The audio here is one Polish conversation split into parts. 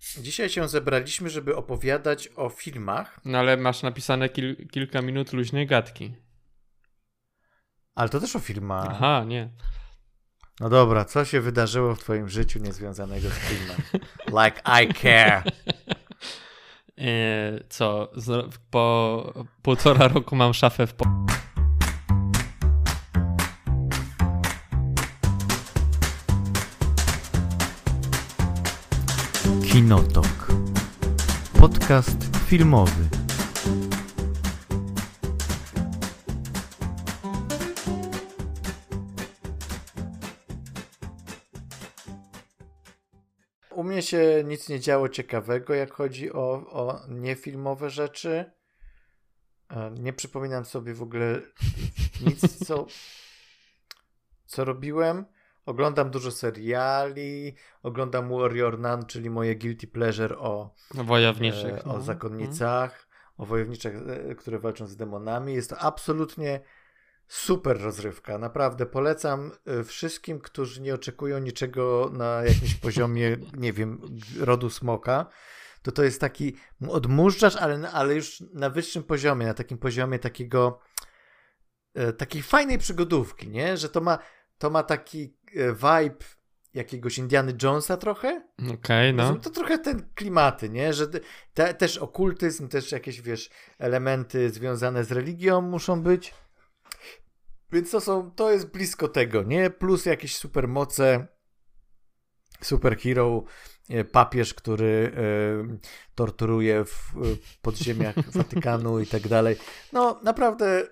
dzisiaj się zebraliśmy, żeby opowiadać o filmach. No ale masz napisane kil kilka minut luźnej gadki. Ale to też o filmach. Aha, nie. No dobra, co się wydarzyło w twoim życiu niezwiązanego z filmem? Like I care. E, co? Po półtora roku mam szafę w. Po Kinotok. Podcast filmowy. U mnie się nic nie działo ciekawego, jak chodzi o, o niefilmowe rzeczy. E, nie przypominam sobie w ogóle nic, co, co robiłem. Oglądam dużo seriali, oglądam Warrior Nun, czyli moje guilty pleasure o, wojowniczych, e, o no. zakonnicach, o wojowniczych, e, które walczą z demonami. Jest to absolutnie super rozrywka. Naprawdę polecam e, wszystkim, którzy nie oczekują niczego na jakimś poziomie, nie wiem, rodu smoka. To to jest taki odmurzacz, ale, ale już na wyższym poziomie, na takim poziomie takiego takiej fajnej przygodówki, nie? Że to ma, to ma taki E, vibe jakiegoś Indiana Jonesa trochę. Okej, okay, no. To trochę ten klimaty, nie? Że te, też okultyzm, też jakieś, wiesz, elementy związane z religią muszą być. Więc to są, to jest blisko tego, nie? Plus jakieś supermoce, superhero, e, papież, który y, torturuje w podziemiach Watykanu i tak dalej. No, naprawdę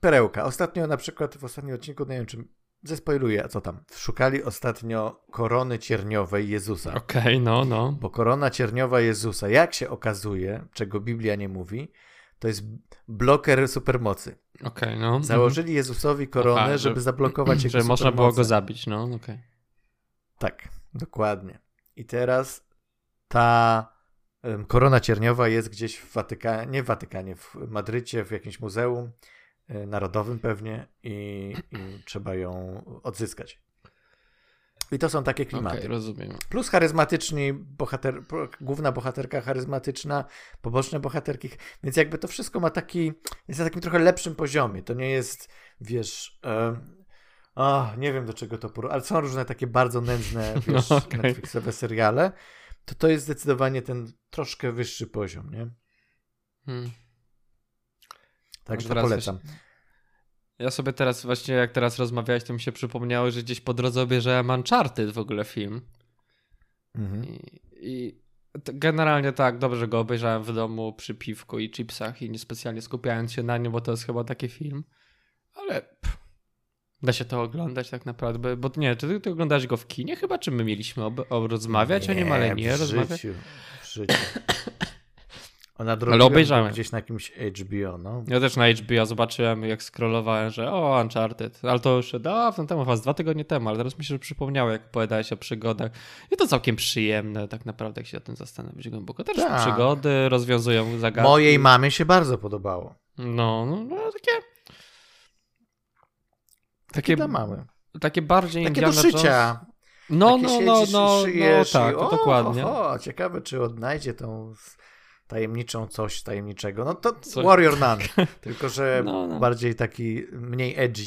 perełka. Ostatnio na przykład, w ostatnim odcinku, nie wiem, czy Zespoiluję, co tam. Szukali ostatnio korony cierniowej Jezusa. Okej, okay, no, no. Bo korona cierniowa Jezusa, jak się okazuje, czego Biblia nie mówi, to jest bloker supermocy. Okej, okay, no. Założyli Jezusowi koronę, Aha, żeby że, zablokować jego Że można było go zabić, no, okej. Okay. Tak, dokładnie. I teraz ta korona cierniowa jest gdzieś w Watykanie, nie w Watykanie, w Madrycie, w jakimś muzeum narodowym pewnie i, i trzeba ją odzyskać. I to są takie klimaty. Okay, rozumiem. Plus charyzmatyczni bohater, główna bohaterka charyzmatyczna, poboczne bohaterki, więc jakby to wszystko ma taki, jest na takim trochę lepszym poziomie. To nie jest, wiesz, e, o, nie wiem do czego to porównać, ale są różne takie bardzo nędzne, wiesz, no, okay. Netflixowe seriale. To to jest zdecydowanie ten troszkę wyższy poziom, nie? Hmm. Także polecam. Ja sobie teraz właśnie, jak teraz rozmawiałeś, to mi się przypomniało, że gdzieś po drodze obejrzałem Uncharted w ogóle film. Mhm. I, I, generalnie tak, dobrze go obejrzałem w domu przy piwku i chipsach i niespecjalnie skupiając się na nim, bo to jest chyba taki film. Ale pff, da się to oglądać tak naprawdę, bo nie, czy ty, ty oglądasz go w kinie chyba, czy my mieliśmy o, o rozmawiać nie, o nim, ale nie w rozmawiać? Życiu, w życiu. Ona Ale obejrzałem. gdzieś na jakimś HBO, no. Ja też na HBO zobaczyłem, jak scrollowałem, że o, Uncharted. Ale to już dawno temu, was dwa tygodnie temu, ale teraz mi się przypomniało, jak opowiadałeś o przygodach. I to całkiem przyjemne, tak naprawdę, jak się o tym zastanowić głęboko. Też tak. przygody rozwiązują zagadki. Mojej mamie się bardzo podobało. No, no, no takie... Takie, dla mamy. Takie bardziej Takie do szycia. No, no, no, no, no, no, tak, o, dokładnie. O, ciekawe, czy odnajdzie tą tajemniczą coś tajemniczego. No to coś... Warrior Nun, tylko że no, no. bardziej taki, mniej edgy.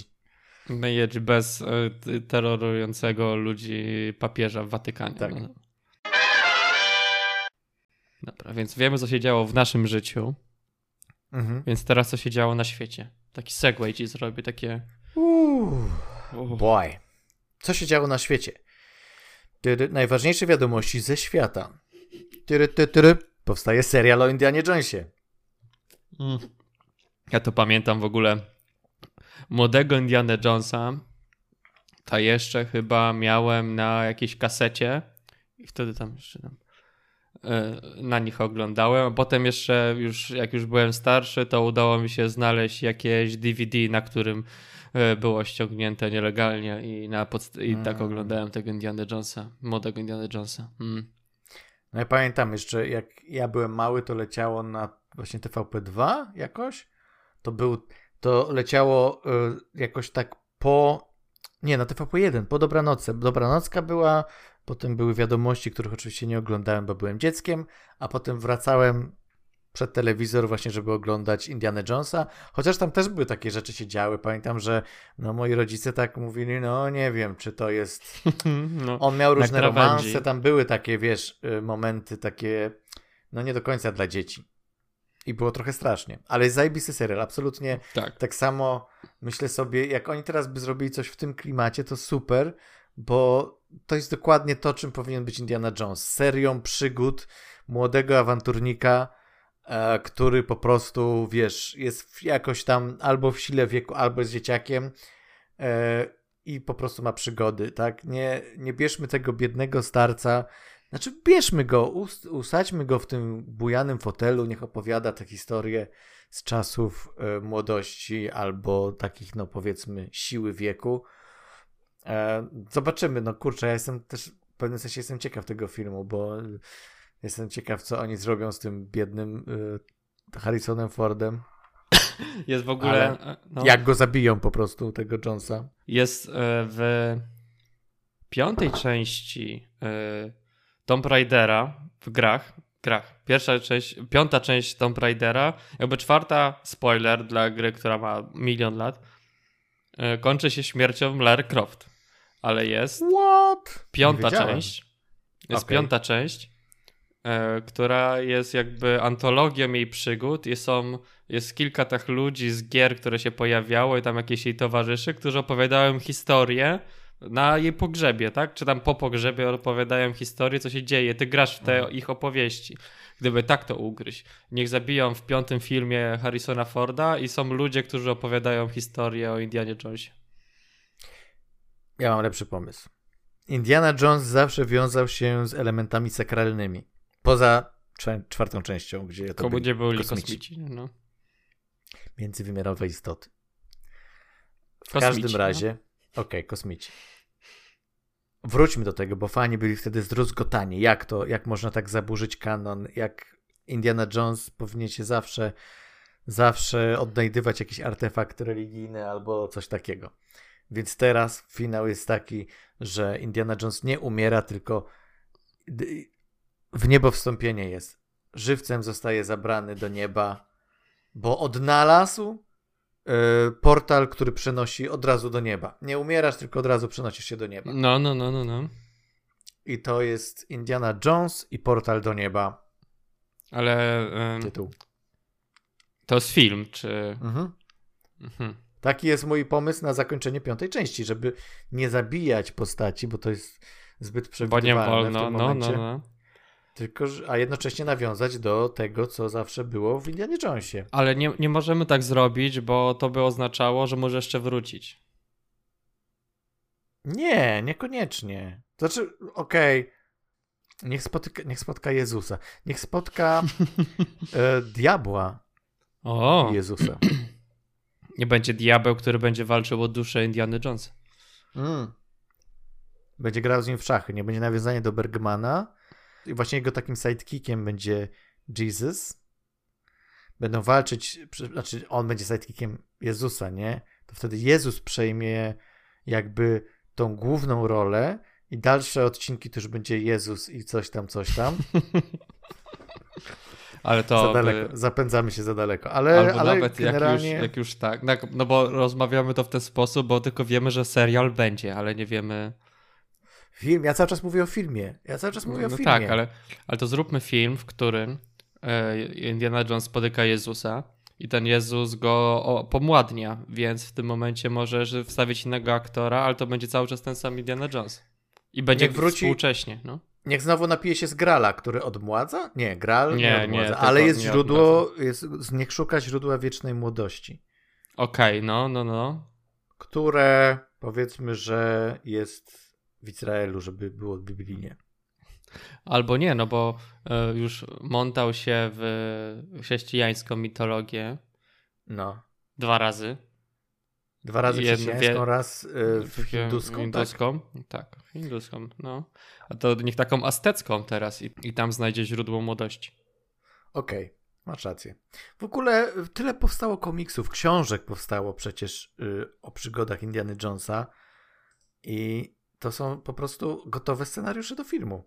Mniej edgy, bez y, terrorującego ludzi papieża w Watykanie. Tak. No. Dobra, więc wiemy, co się działo w naszym życiu. Mhm. Więc teraz, co się działo na świecie. Taki segway ci zrobię, takie... Uuu, boy. Co się działo na świecie? Najważniejsze wiadomości ze świata. Tyry, tyry, tyry powstaje serial o Indianie Jonesie. Mm. Ja to pamiętam w ogóle młodego Indiana Jonesa. To jeszcze chyba miałem na jakiejś kasecie i wtedy tam jeszcze tam e, na nich oglądałem. A potem jeszcze już jak już byłem starszy, to udało mi się znaleźć jakieś DVD, na którym e, było ściągnięte nielegalnie i, na podst- i tak mm. oglądałem tego Indiana Jonesa, młodego Indiana Jonesa. Mm. No ja pamiętam jeszcze, jak ja byłem mały, to leciało na właśnie TVP2 jakoś. To był, to leciało y, jakoś tak po, nie, na TVP1, po Dobranocce. Dobranocka była potem były wiadomości, których oczywiście nie oglądałem, bo byłem dzieckiem, a potem wracałem przed telewizor właśnie, żeby oglądać Indiana Jonesa, chociaż tam też były takie rzeczy się działy. Pamiętam, że no, moi rodzice tak mówili, no nie wiem, czy to jest... No, On miał różne romanse, tam były takie, wiesz, y, momenty takie, no nie do końca dla dzieci. I było trochę strasznie. Ale jest zajebisty serial, absolutnie. Tak. tak samo myślę sobie, jak oni teraz by zrobili coś w tym klimacie, to super, bo to jest dokładnie to, czym powinien być Indiana Jones. Serią przygód młodego awanturnika, który po prostu, wiesz, jest jakoś tam albo w sile wieku, albo jest dzieciakiem e, i po prostu ma przygody, tak? Nie, nie bierzmy tego biednego starca, znaczy, bierzmy go, us usadźmy go w tym bujanym fotelu, niech opowiada te historie z czasów e, młodości albo takich, no powiedzmy, siły wieku. E, zobaczymy, no kurczę, ja jestem też w pewnym sensie jestem ciekaw tego filmu, bo jestem ciekaw, co oni zrobią z tym biednym e, Harrisonem Fordem. Jest w ogóle. E, no, jak go zabiją po prostu, tego Jonesa. Jest e, w piątej części e, Tomb Raidera w grach, grach. Pierwsza część, piąta część Tomb Raidera, jakby czwarta, spoiler dla gry, która ma milion lat, kończy się śmiercią Lara Croft. Ale jest What? piąta część. Jest okay. piąta część, która jest jakby antologią jej przygód i są, jest kilka tych ludzi z gier, które się pojawiało i tam jakieś jej towarzyszy, którzy opowiadają historię na jej pogrzebie, tak? Czy tam po pogrzebie opowiadają historię, co się dzieje. Ty grasz w te mhm. ich opowieści. Gdyby tak to ugryźć. Niech zabiją w piątym filmie Harrisona Forda i są ludzie, którzy opowiadają historię o Indianie Jonesie. Ja mam lepszy pomysł. Indiana Jones zawsze wiązał się z elementami sakralnymi. Poza czwartą częścią, gdzie to byli, byli kosmici. kosmici no. Międzywymiarowe istoty. W kosmici, każdym no. razie... No Okej, okay, kosmici. Wróćmy do tego, bo fani byli wtedy zdruzgotani. Jak to, jak można tak zaburzyć kanon, jak Indiana Jones powinien się zawsze, zawsze odnajdywać jakiś artefakt religijny albo coś takiego. Więc teraz finał jest taki, że Indiana Jones nie umiera, tylko w niebo wstąpienie jest. Żywcem zostaje zabrany do nieba, bo odnalazł E, portal, który przenosi od razu do nieba. Nie umierasz, tylko od razu przenosisz się do nieba. No, no, no, no, no. I to jest Indiana Jones i portal do nieba. Ale. Um, Tytuł. To jest film, czy. Mhm. Mhm. Taki jest mój pomysł na zakończenie piątej części, żeby nie zabijać postaci, bo to jest zbyt przewidywalne bo nie wolno, w tym momencie. No, no, no. Tylko, a jednocześnie nawiązać do tego, co zawsze było w Indianie Jonesie. Ale nie, nie możemy tak zrobić, bo to by oznaczało, że może jeszcze wrócić. Nie, niekoniecznie. Znaczy, okej. Okay. Niech, spotyka, niech spotka Jezusa. Niech spotka e, diabła o. Jezusa. Nie będzie diabeł, który będzie walczył o duszę Indiana Jonesa. Mm. Będzie grał z nim w szachy. Nie będzie nawiązanie do Bergmana, i właśnie jego takim sidekickiem będzie Jesus. Będą walczyć, znaczy on będzie sidekickiem Jezusa, nie? To wtedy Jezus przejmie jakby tą główną rolę i dalsze odcinki to już będzie Jezus i coś tam, coś tam. Ale to. Za daleko, zapędzamy się za daleko. Ale, Albo ale nawet generalnie... jak, już, jak już tak. No, no bo rozmawiamy to w ten sposób, bo tylko wiemy, że serial będzie, ale nie wiemy. Film, ja cały czas mówię o filmie. Ja cały czas mówię no, o filmie. Tak, ale, ale to zróbmy film, w którym e, Indiana Jones spotyka Jezusa i ten Jezus go pomładnia, więc w tym momencie możesz wstawić innego aktora, ale to będzie cały czas ten sam Indiana Jones. I będzie niech wróci, współcześnie. No. Niech znowu napije się z Grala, który odmładza? Nie, Gral nie, nie odmładza, nie, ale jest źródło, jest, niech szuka źródła wiecznej młodości. Okej, okay, no, no, no. Które powiedzmy, że jest w Izraelu, żeby było biblijnie. Albo nie, no bo e, już montał się w chrześcijańską mitologię. No. Dwa razy. Dwa razy Jedno, chrześcijańską, raz e, w hinduską. Hinduską, tak? tak, hinduską, no. A to niech taką aztecką teraz i, i tam znajdzie źródło młodości. Okej, okay, masz rację. W ogóle tyle powstało komiksów, książek powstało przecież o przygodach Indiany Jonesa i to są po prostu gotowe scenariusze do filmu.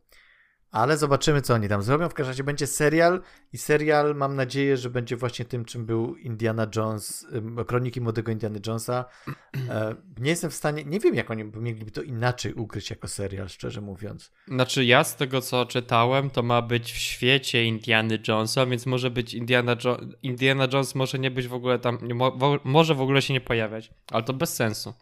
Ale zobaczymy, co oni tam zrobią. W każdym razie będzie serial i serial mam nadzieję, że będzie właśnie tym, czym był Indiana Jones, Kroniki Młodego Indiana Jonesa. E, nie jestem w stanie, nie wiem, jak oni mogliby to inaczej ugryźć jako serial, szczerze mówiąc. Znaczy ja z tego, co czytałem, to ma być w świecie Indiana Jonesa, więc może być Indiana, jo Indiana Jones może nie być w ogóle tam, mo może w ogóle się nie pojawiać, ale to bez sensu.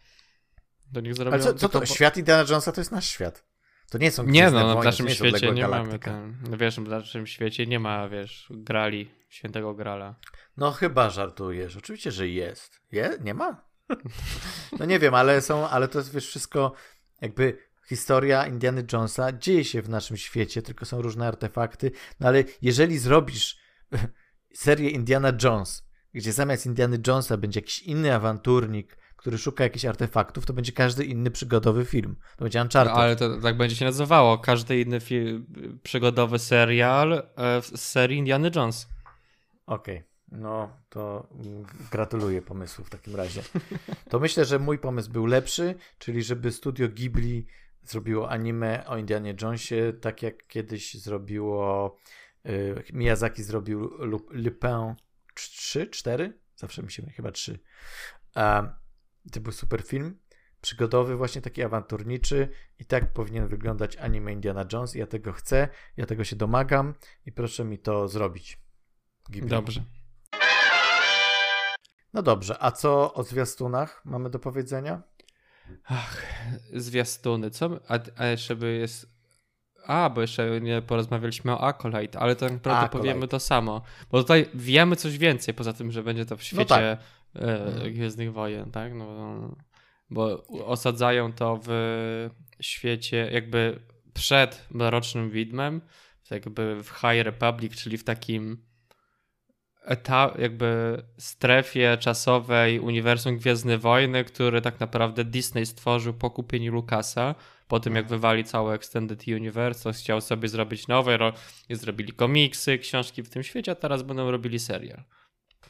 To niech zrobią ale co, co to, świat Indiana Jonesa to jest nasz świat. To nie są Nie no, w naszym świecie nie mamy ten, no wiesz, w naszym świecie nie ma, wiesz, grali, świętego grala. No chyba żartujesz. Oczywiście, że jest. Je? Nie ma? no nie wiem, ale są, ale to jest wiesz wszystko jakby historia Indiana Jonesa dzieje się w naszym świecie, tylko są różne artefakty. No ale jeżeli zrobisz serię Indiana Jones, gdzie zamiast Indiana Jonesa będzie jakiś inny awanturnik, który szuka jakichś artefaktów, to będzie każdy inny przygodowy film. To będzie Uncharted. No, ale to tak będzie się nazywało. Każdy inny film, przygodowy serial e, z serii Indiana Jones. Okej. Okay. No, to gratuluję pomysłu w takim razie. To myślę, że mój pomysł był lepszy, czyli żeby studio Ghibli zrobiło anime o Indianie Jonesie, tak jak kiedyś zrobiło y, Miyazaki zrobił Lupin 3, 4? Zawsze mi się chyba 3. To był super film, przygodowy, właśnie taki awanturniczy i tak powinien wyglądać anime Indiana Jones. Ja tego chcę, ja tego się domagam i proszę mi to zrobić. Ghibli. Dobrze. No dobrze, a co o zwiastunach mamy do powiedzenia? Ach, zwiastuny. Co? A, a jeszcze by jest. A, bo jeszcze nie porozmawialiśmy o Acolyte, ale tak naprawdę powiemy to samo. Bo tutaj wiemy coś więcej, poza tym, że będzie to w no świecie no tak e, mhm. Gwiezdnych Wojen, tak? No, bo osadzają to w świecie jakby przed Mrocznym Widmem, jakby w High Republic, czyli w takim etap, jakby strefie czasowej uniwersum Gwiezdne Wojny, który tak naprawdę Disney stworzył po kupieniu Lucasa, po tym jak mhm. wywali całe Extended Universe, chciał sobie zrobić nowe, i zrobili komiksy, książki w tym świecie, a teraz będą robili serial.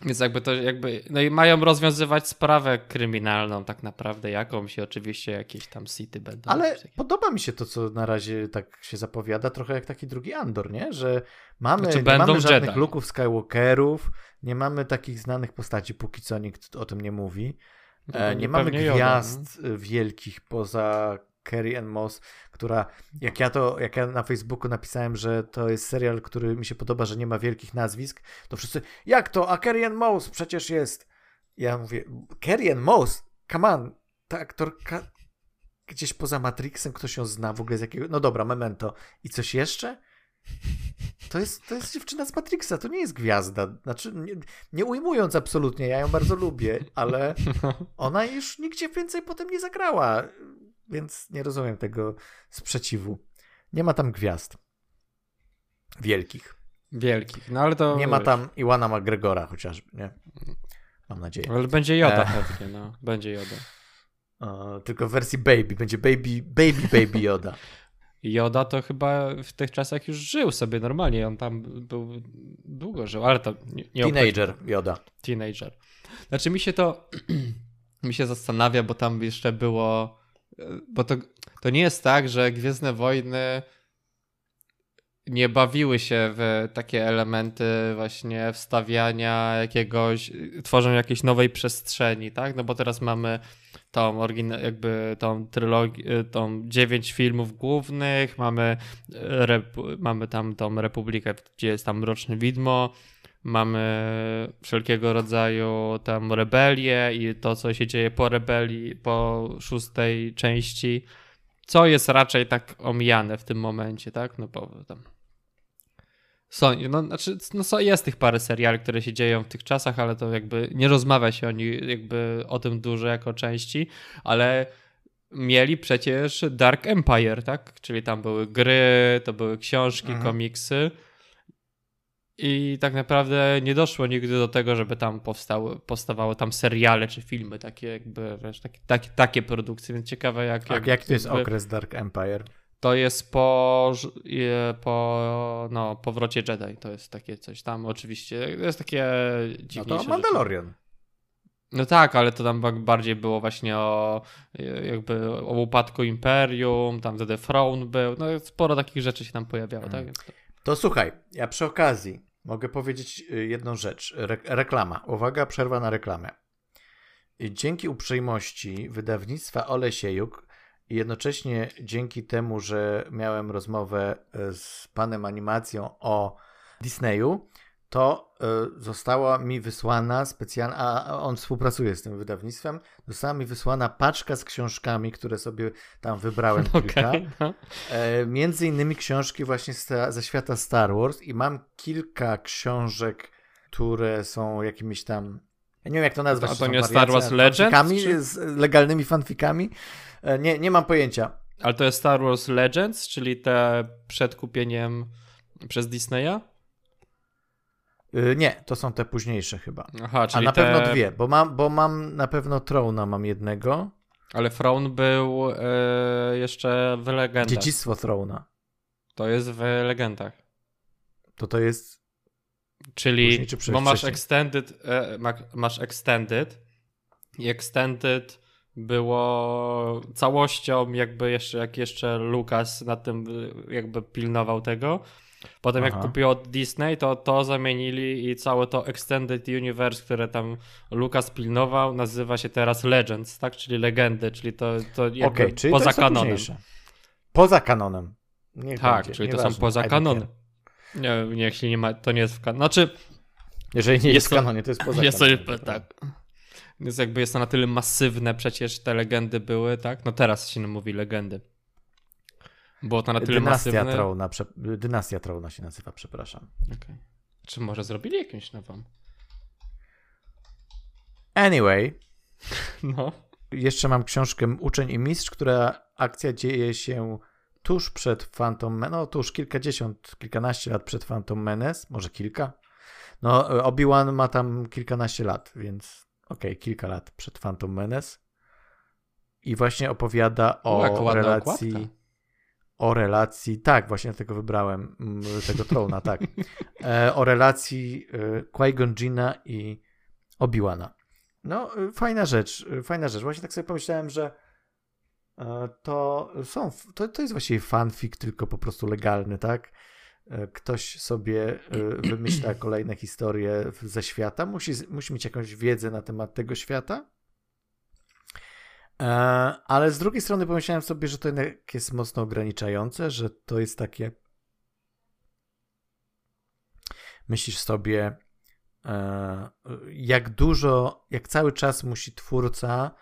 Więc jakby to jakby, no i mają rozwiązywać sprawę kryminalną tak naprawdę, jakąś i oczywiście jakieś tam city będą. Ale podoba mi się to, co na razie tak się zapowiada, trochę jak taki drugi Andor, nie? Że mamy, znaczy, nie mamy żadnych Jedi. luków Skywalkerów, nie mamy takich znanych postaci, póki co nikt o tym nie mówi. No e, nie mamy gwiazd Joda, wielkich poza Carrie Ann Moss, która, jak ja to, jak ja na Facebooku napisałem, że to jest serial, który mi się podoba, że nie ma wielkich nazwisk, to wszyscy, jak to, a Carrie Ann Moss przecież jest. Ja mówię, Carrie Ann Moss, come on, ta aktorka gdzieś poza Matrixem, ktoś ją zna w ogóle z jakiego, no dobra, Memento. I coś jeszcze? To jest, to jest dziewczyna z Matrixa, to nie jest gwiazda. Znaczy, nie, nie, ujmując absolutnie, ja ją bardzo lubię, ale ona już nigdzie więcej potem nie zagrała więc nie rozumiem tego sprzeciwu. Nie ma tam gwiazd. Wielkich. Wielkich, no ale to... Nie ma tam Iwana McGregora chociażby, nie? Mam nadzieję. Ale będzie Joda e... pewnie, no. Będzie Joda. Tylko w wersji Baby. Będzie Baby, Baby, Baby Joda. Joda to chyba w tych czasach już żył sobie normalnie. On tam był długo żył, ale to nie, nie Teenager Joda. Teenager. Znaczy mi się to mi się zastanawia, bo tam jeszcze było bo to, to nie jest tak, że Gwiezdne Wojny nie bawiły się w takie elementy właśnie wstawiania jakiegoś, tworzą jakiejś nowej przestrzeni, tak? No bo teraz mamy tą oryginal, jakby tą trylogię, tą dziewięć filmów głównych, mamy, mamy tam tą Republikę, gdzie jest tam Mroczne Widmo, mamy wszelkiego rodzaju tam rebelie i to, co się dzieje po rebelii, po szóstej części, co jest raczej tak omijane w tym momencie, tak? No bo tam są, no, znaczy, no jest tych parę seriali, które się dzieją w tych czasach, ale to jakby nie rozmawia się o, nich, jakby o tym dużo jako części, ale mieli przecież Dark Empire, tak? Czyli tam były gry, to były książki, mhm. komiksy i tak naprawdę nie doszło nigdy do tego, żeby tam powstały, powstawały tam seriale czy filmy, takie jakby, wiesz, takie, takie, takie produkcje, więc ciekawe jak... jak, jak to jest jakby, okres Dark Empire? To jest po, po no, powrocie Jedi, to jest takie coś tam oczywiście, to jest takie dziwniejsze No to Mandalorian. Rzeczy. No tak, ale to tam bardziej było właśnie o jakby o upadku Imperium, tam wtedy Throne był, no sporo takich rzeczy się tam pojawiało, tak? To słuchaj, ja przy okazji mogę powiedzieć y, jedną rzecz. Re reklama. Uwaga, przerwa na reklamę. Dzięki uprzejmości wydawnictwa Olesiejuk i jednocześnie dzięki temu, że miałem rozmowę e, z panem animacją o Disneyu, to y, została mi wysłana specjalna, a on współpracuje z tym wydawnictwem, została mi wysłana paczka z książkami, które sobie tam wybrałem kilka. Okay, no. e, między innymi książki właśnie ze świata Star Wars i mam kilka książek, które są jakimiś tam ja nie wiem jak to nazwać. A to nie Star Wars Legends? Czy... Z legalnymi fanfikami? E, nie, nie mam pojęcia. Ale to jest Star Wars Legends, czyli te przed kupieniem przez Disneya? Yy, nie, to są te późniejsze chyba. Aha, czyli A na te... pewno dwie, bo mam, bo mam na pewno Trona mam jednego. Ale Throne był yy, jeszcze w legendach. Dziedzictwo Throna. To jest w legendach. To to jest Czyli, bo masz extended, e, masz extended i extended było całością jakby jeszcze, jak jeszcze Lucas na tym jakby pilnował tego, Potem Aha. jak kupił od Disney, to to zamienili i całe to Extended Universe, które tam Lucas pilnował, nazywa się teraz Legends, tak? Czyli legendy, czyli to, to jakby okay, czyli poza to kanonem. Poza kanonem. Niech tak, będzie, czyli to są poza kanonem. Nie, nie, jeśli nie ma, to nie jest w kanonie. Znaczy, jeżeli nie jest, jest w kanonie, to jest poza jest kanonem. To, tak. Jest jakby jest to na tyle masywne, przecież te legendy były, tak? No teraz się mówi legendy. Było to na tyle Dynastia masywne. Trona, prze... Dynastia Trona się nazywa, przepraszam. Okay. Czy może zrobili jakąś nową? Anyway. No. Jeszcze mam książkę Uczeń i Mistrz, która akcja dzieje się tuż przed Phantom Menace, no tuż kilkadziesiąt, kilkanaście lat przed Phantom Menace, może kilka. No Obi-Wan ma tam kilkanaście lat, więc okej, okay, kilka lat przed Phantom Menace. I właśnie opowiada o, o relacji... Okładka o relacji, tak, właśnie tego wybrałem, mm, tego Trona, tak, e, o relacji e, Qui-Gon Jina i Obi-Wana. No, e, fajna rzecz, fajna rzecz. Właśnie tak sobie pomyślałem, że to są, to, to jest właściwie fanfic, tylko po prostu legalny, tak? Ktoś sobie wymyśla kolejne historie ze świata, musi, musi mieć jakąś wiedzę na temat tego świata ale z drugiej strony pomyślałem sobie, że to jednak jest mocno ograniczające, że to jest takie. Myślisz sobie, e, jak dużo, jak cały czas musi twórca,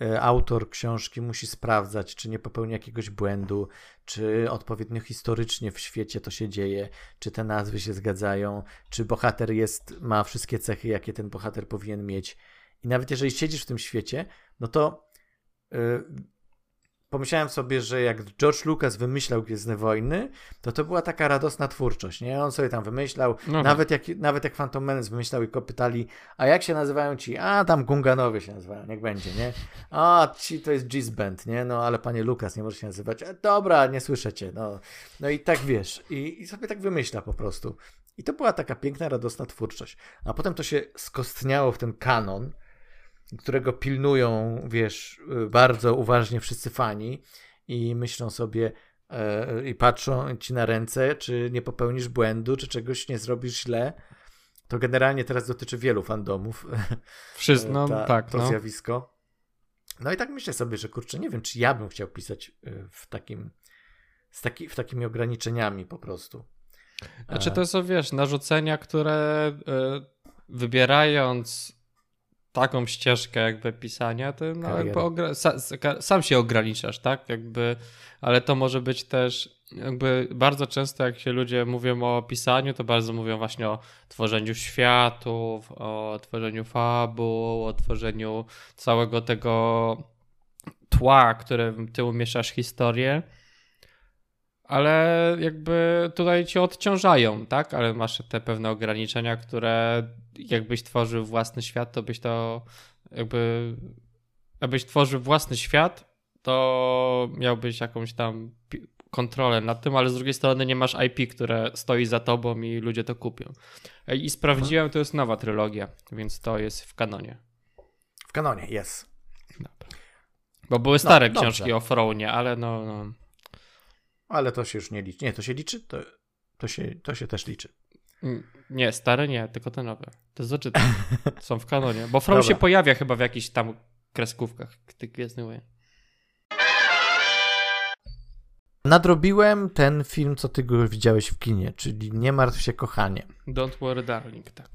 e, autor książki musi sprawdzać, czy nie popełni jakiegoś błędu, czy odpowiednio historycznie w świecie to się dzieje, czy te nazwy się zgadzają, czy bohater jest, ma wszystkie cechy, jakie ten bohater powinien mieć. I nawet jeżeli siedzisz w tym świecie, no to pomyślałem sobie, że jak George Lucas wymyślał Gwiezdne Wojny, to to była taka radosna twórczość, nie? On sobie tam wymyślał, no tak. nawet, jak, nawet jak Phantom Menace wymyślał i go pytali, a jak się nazywają ci? A, tam Gunganowie się nazywają, niech będzie, nie? A, ci to jest G-Band, nie? No, ale panie Lucas nie może się nazywać. E, dobra, nie słyszycie, no. No i tak wiesz, i, i sobie tak wymyśla po prostu. I to była taka piękna, radosna twórczość. A potem to się skostniało w ten kanon, którego pilnują, wiesz, bardzo uważnie wszyscy fani i myślą sobie e, i patrzą ci na ręce, czy nie popełnisz błędu, czy czegoś nie zrobisz źle. To generalnie teraz dotyczy wielu fandomów. Wszyscy, no ta, tak. To no. zjawisko. No i tak myślę sobie, że kurczę, nie wiem, czy ja bym chciał pisać e, w takim, z taki, w takimi ograniczeniami po prostu. Znaczy to są, wiesz, narzucenia, które y, wybierając taką ścieżkę jakby pisania, to no jakby sam się ograniczasz, tak? Jakby, ale to może być też jakby bardzo często jak się ludzie mówią o pisaniu, to bardzo mówią właśnie o tworzeniu światów, o tworzeniu fabuł, o tworzeniu całego tego tła, którym ty umieszczasz historię ale jakby tutaj cię odciążają, tak? Ale masz te pewne ograniczenia, które jakbyś tworzył własny świat, to byś to jakby abyś tworzył własny świat, to miałbyś jakąś tam kontrolę nad tym, ale z drugiej strony nie masz IP, które stoi za tobą i ludzie to kupią. I sprawdziłem, to jest nowa trylogia, więc to jest w kanonie. kanonie, jest. Bo były stare no, książki o Fronie, ale no, no. Ale to się już nie liczy. Nie, to się liczy? To, to, się, to się też liczy. Nie, stare nie, tylko te nowe. Te zaczyty są w kanonie. Bo Frown się pojawia chyba w jakichś tam kreskówkach tych Gwiezdnych Wojen. Nadrobiłem ten film, co ty go widziałeś w kinie, czyli Nie martw się, kochanie. Don't worry, darling, tak.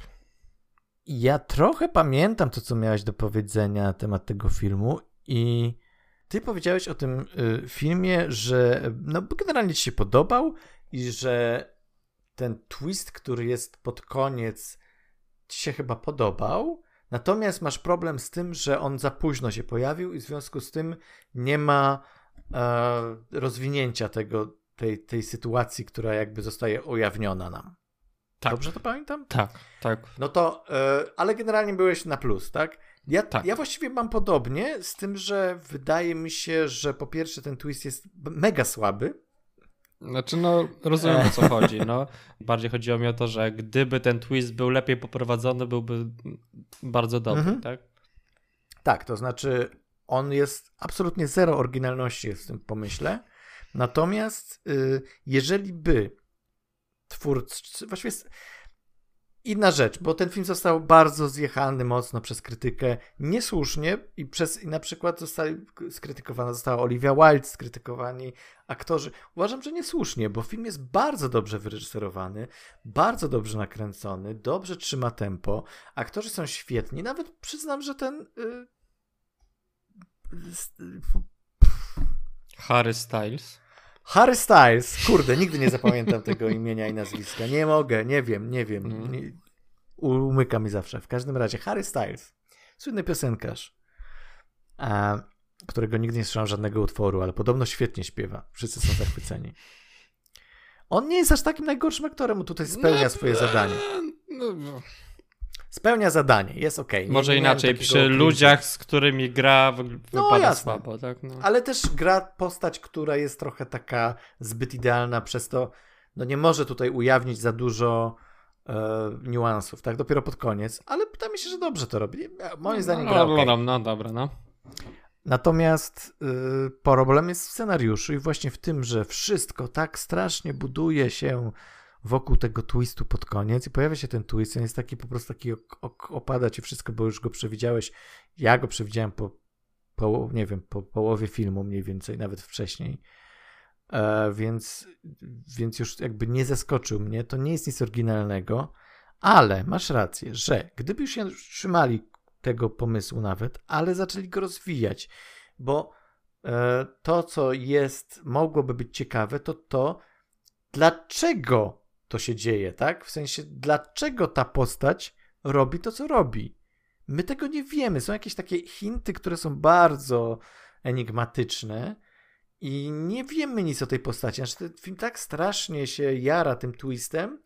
Ja trochę pamiętam to, co miałeś do powiedzenia na temat tego filmu i ty powiedziałeś o tym y, filmie, że no, generalnie ci się podobał i że ten twist, który jest pod koniec, ci się chyba podobał. Natomiast masz problem z tym, że on za późno się pojawił i w związku z tym nie ma e, rozwinięcia tego, tej, tej sytuacji, która jakby zostaje ujawniona nam. Tak. Dobrze to pamiętam? Tak, tak. No to, e, ale generalnie byłeś na plus, tak? Ja, tak. ja właściwie mam podobnie, z tym, że wydaje mi się, że po pierwsze ten twist jest mega słaby. Znaczy, no, rozumiem o co chodzi. No. Bardziej chodziło mi o to, że gdyby ten twist był lepiej poprowadzony, byłby bardzo dobry, mhm. tak? Tak, to znaczy on jest absolutnie zero oryginalności w tym pomyśle. Natomiast y, jeżeli by twórcy, właściwie Inna rzecz, bo ten film został bardzo zjechany mocno przez krytykę, niesłusznie i przez i na przykład zostali, skrytykowana została Olivia Wilde, skrytykowani aktorzy. Uważam, że niesłusznie, bo film jest bardzo dobrze wyreżyserowany, bardzo dobrze nakręcony, dobrze trzyma tempo, aktorzy są świetni, nawet przyznam, że ten yy... Harry Styles Harry Styles, kurde, nigdy nie zapamiętam tego imienia i nazwiska. Nie mogę, nie wiem, nie wiem. Mm. Nie, umyka mi zawsze. W każdym razie, Harry Styles, słynny piosenkarz, a, którego nigdy nie słyszałem żadnego utworu, ale podobno świetnie śpiewa. Wszyscy są zachwyceni. On nie jest aż takim najgorszym aktorem, tutaj spełnia swoje zadanie. No, no spełnia zadanie, jest ok. Może inaczej, przy ludziach, z którymi gra, no, wypada jasne. słabo, tak? No. Ale też gra postać, która jest trochę taka zbyt idealna, przez to no nie może tutaj ujawnić za dużo e, niuansów, tak? Dopiero pod koniec, ale wydaje mi się, że dobrze to robi. Moim zdaniem no, gra okay. no, no, dobra, no. Natomiast y, problem jest w scenariuszu i właśnie w tym, że wszystko tak strasznie buduje się wokół tego twistu pod koniec i pojawia się ten twist, on jest taki po prostu taki opada ci wszystko, bo już go przewidziałeś. Ja go przewidziałem po, po nie wiem, po połowie filmu mniej więcej, nawet wcześniej. E, więc, więc już jakby nie zaskoczył mnie. To nie jest nic oryginalnego, ale masz rację, że gdyby już się trzymali tego pomysłu nawet, ale zaczęli go rozwijać, bo e, to, co jest, mogłoby być ciekawe, to to, dlaczego to się dzieje, tak? W sensie, dlaczego ta postać robi to, co robi. My tego nie wiemy. Są jakieś takie hinty, które są bardzo enigmatyczne i nie wiemy nic o tej postaci. Znaczy, ten film tak strasznie się jara tym twistem,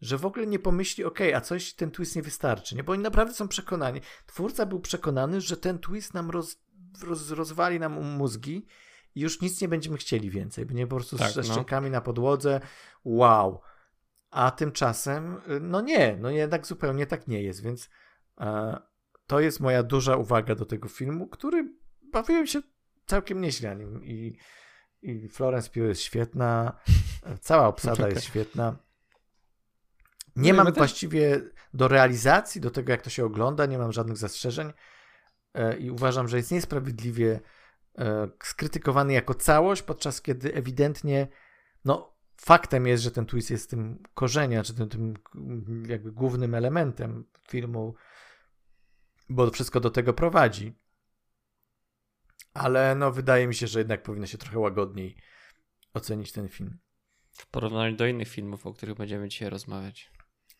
że w ogóle nie pomyśli, ok, a coś ten twist nie wystarczy, nie? Bo oni naprawdę są przekonani. Twórca był przekonany, że ten twist nam roz, roz, rozwali nam mózgi i już nic nie będziemy chcieli więcej. Będzie po prostu tak, ze no. szczękami na podłodze. Wow. A tymczasem, y, no nie, no jednak zupełnie tak nie jest, więc e, to jest moja duża uwaga do tego filmu, który bawiłem się całkiem nieźle nim i, i Florence Pugh jest świetna, cała obsada okay. jest świetna. Nie no mam właściwie do realizacji, do tego jak to się ogląda, nie mam żadnych zastrzeżeń e, i uważam, że jest niesprawiedliwie e, skrytykowany jako całość, podczas kiedy ewidentnie no, faktem jest, że ten twist jest tym korzeniem, czy tym, tym jakby głównym elementem filmu, bo wszystko do tego prowadzi. Ale no, wydaje mi się, że jednak powinno się trochę łagodniej ocenić ten film. W porównaniu do innych filmów, o których będziemy dzisiaj rozmawiać.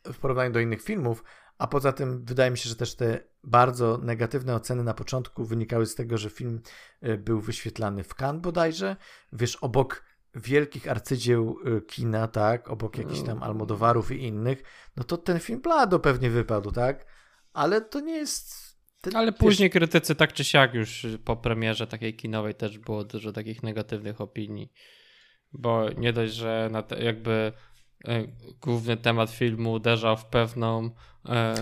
W porównaniu do innych filmów, a poza tym wydaje mi się, że też te bardzo negatywne oceny na początku wynikały z tego, że film y, był wyświetlany w Cannes bodajże. Wiesz, obok wielkich arcydzieł y, kina, tak, obok jakichś tam no. Almodowarów i innych, no to ten film blado pewnie wypadł, tak? Ale to nie jest... Ten, Ale później wiesz... krytycy tak czy siak już po premierze takiej kinowej też było dużo takich negatywnych opinii, bo nie dość, że jakby e, główny temat filmu uderzał w pewną e,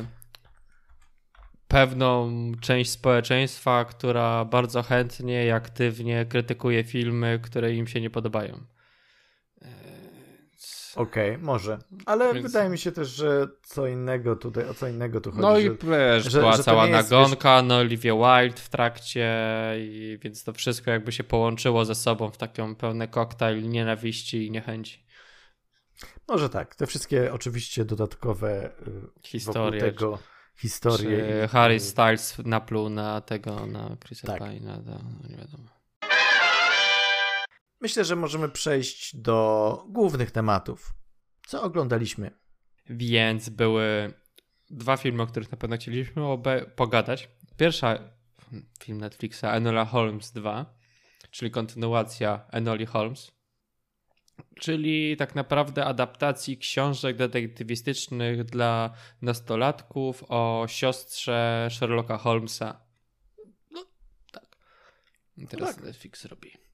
pewną część społeczeństwa, która bardzo chętnie i aktywnie krytykuje filmy, które im się nie podobają. Okej, okay, może. Ale Więc... wydaje mi się też, że co innego tutaj, o co innego tu chodzi. No i wiesz, że, była że cała nagonka, wiesz... no Olivia Wilde w trakcie, i więc to wszystko jakby się połączyło ze sobą w taką pełny koktajl nienawiści i niechęci. Może tak. Te wszystkie oczywiście dodatkowe y, historie tego historie. Czy Harry Styles napluł na tego, na Chrisa tak. Payne'a, no nie wiadomo. Myślę, że możemy przejść do głównych tematów. Co oglądaliśmy? Więc były dwa filmy, o których na pewno chcieliśmy pogadać. Pierwsza film Netflixa, Enola Holmes 2, czyli kontynuacja Enoli Holmes, czyli tak naprawdę adaptacji książek detektywistycznych dla nastolatków o siostrze Sherlocka Holmesa. No, tak. I teraz tak. Netflix robi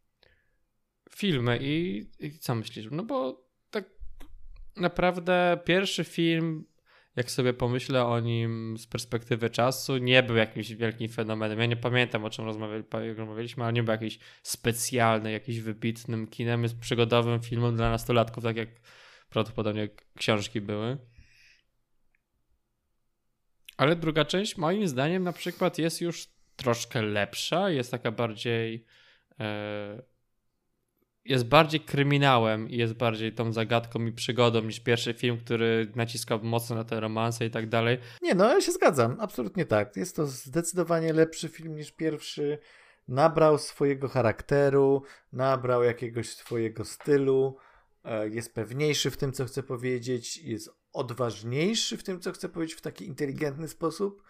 filmy i, i co myślisz? No bo tak naprawdę pierwszy film, jak sobie pomyślę o nim z perspektywy czasu, nie był jakimś wielkim fenomenem. Ja nie pamiętam o czym rozmawiali, rozmawialiśmy, ale nie był jakiś specjalny, jakiś wybitnym kinem, jest przygodowym filmem dla nastolatków, tak jak prawdopodobnie książki były. Ale druga część, moim zdaniem, na przykład jest już troszkę lepsza, jest taka bardziej. E, jest bardziej kryminałem i jest bardziej tą zagadką i przygodą niż pierwszy film, który naciskał mocno na te romanse i tak dalej. Nie, no ja się zgadzam, absolutnie tak. Jest to zdecydowanie lepszy film niż pierwszy. Nabrał swojego charakteru, nabrał jakiegoś swojego stylu, e, jest pewniejszy w tym, co chce powiedzieć, jest odważniejszy w tym, co chce powiedzieć w taki inteligentny sposób.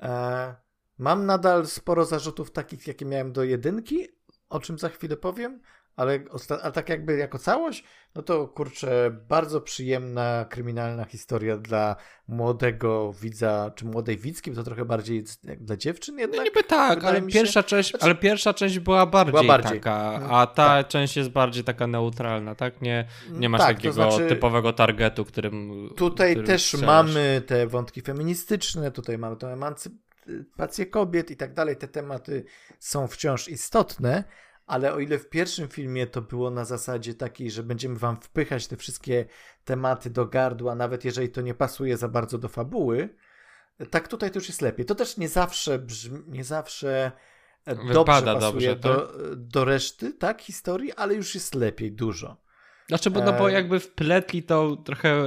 E, mam nadal sporo zarzutów takich, jakie miałem do jedynki, o czym za chwilę powiem, ale, ale tak jakby jako całość, no to kurczę, bardzo przyjemna, kryminalna historia dla młodego widza, czy młodej widzki, to trochę bardziej dla dziewczyn no jednak. No niby tak, ale pierwsza, część, znaczy, ale pierwsza część była bardziej, była bardziej. taka, mm, a ta tak. część jest bardziej taka neutralna, tak? Nie, nie masz tak, takiego znaczy, typowego targetu, którym... Tutaj którym też strzelasz. mamy te wątki feministyczne, tutaj mamy tę emancypację kobiet i tak dalej, te tematy są wciąż istotne, ale o ile w pierwszym filmie to było na zasadzie takiej, że będziemy wam wpychać te wszystkie tematy do gardła, nawet jeżeli to nie pasuje za bardzo do fabuły, tak tutaj to już jest lepiej. To też nie zawsze brzmi, nie zawsze e, dobrze pasuje dobrze, do, tak? do reszty, tak, historii, ale już jest lepiej, dużo. Znaczy, bo, no bo e, jakby wpletli to trochę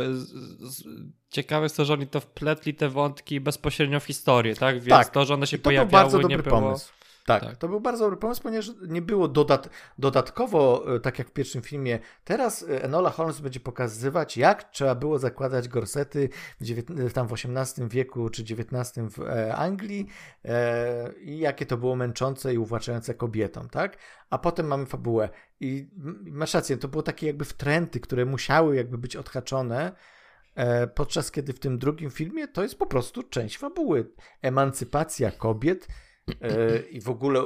ciekawe jest to, że oni to wpletli te wątki bezpośrednio w historię, tak? Więc tak. to, że one się to pojawiały, był bardzo dobry nie było... Pomysł. Tak, tak, to był bardzo dobry pomysł, ponieważ nie było dodat dodatkowo, e, tak jak w pierwszym filmie, teraz e, Enola Holmes będzie pokazywać, jak trzeba było zakładać gorsety w, tam w XVIII wieku czy XIX w e, Anglii e, i jakie to było męczące i uwłaczające kobietom, tak? A potem mamy fabułę i masz rację, to było takie jakby wtręty, które musiały jakby być odhaczone, podczas kiedy w tym drugim filmie to jest po prostu część fabuły. Emancypacja kobiet, E, i w ogóle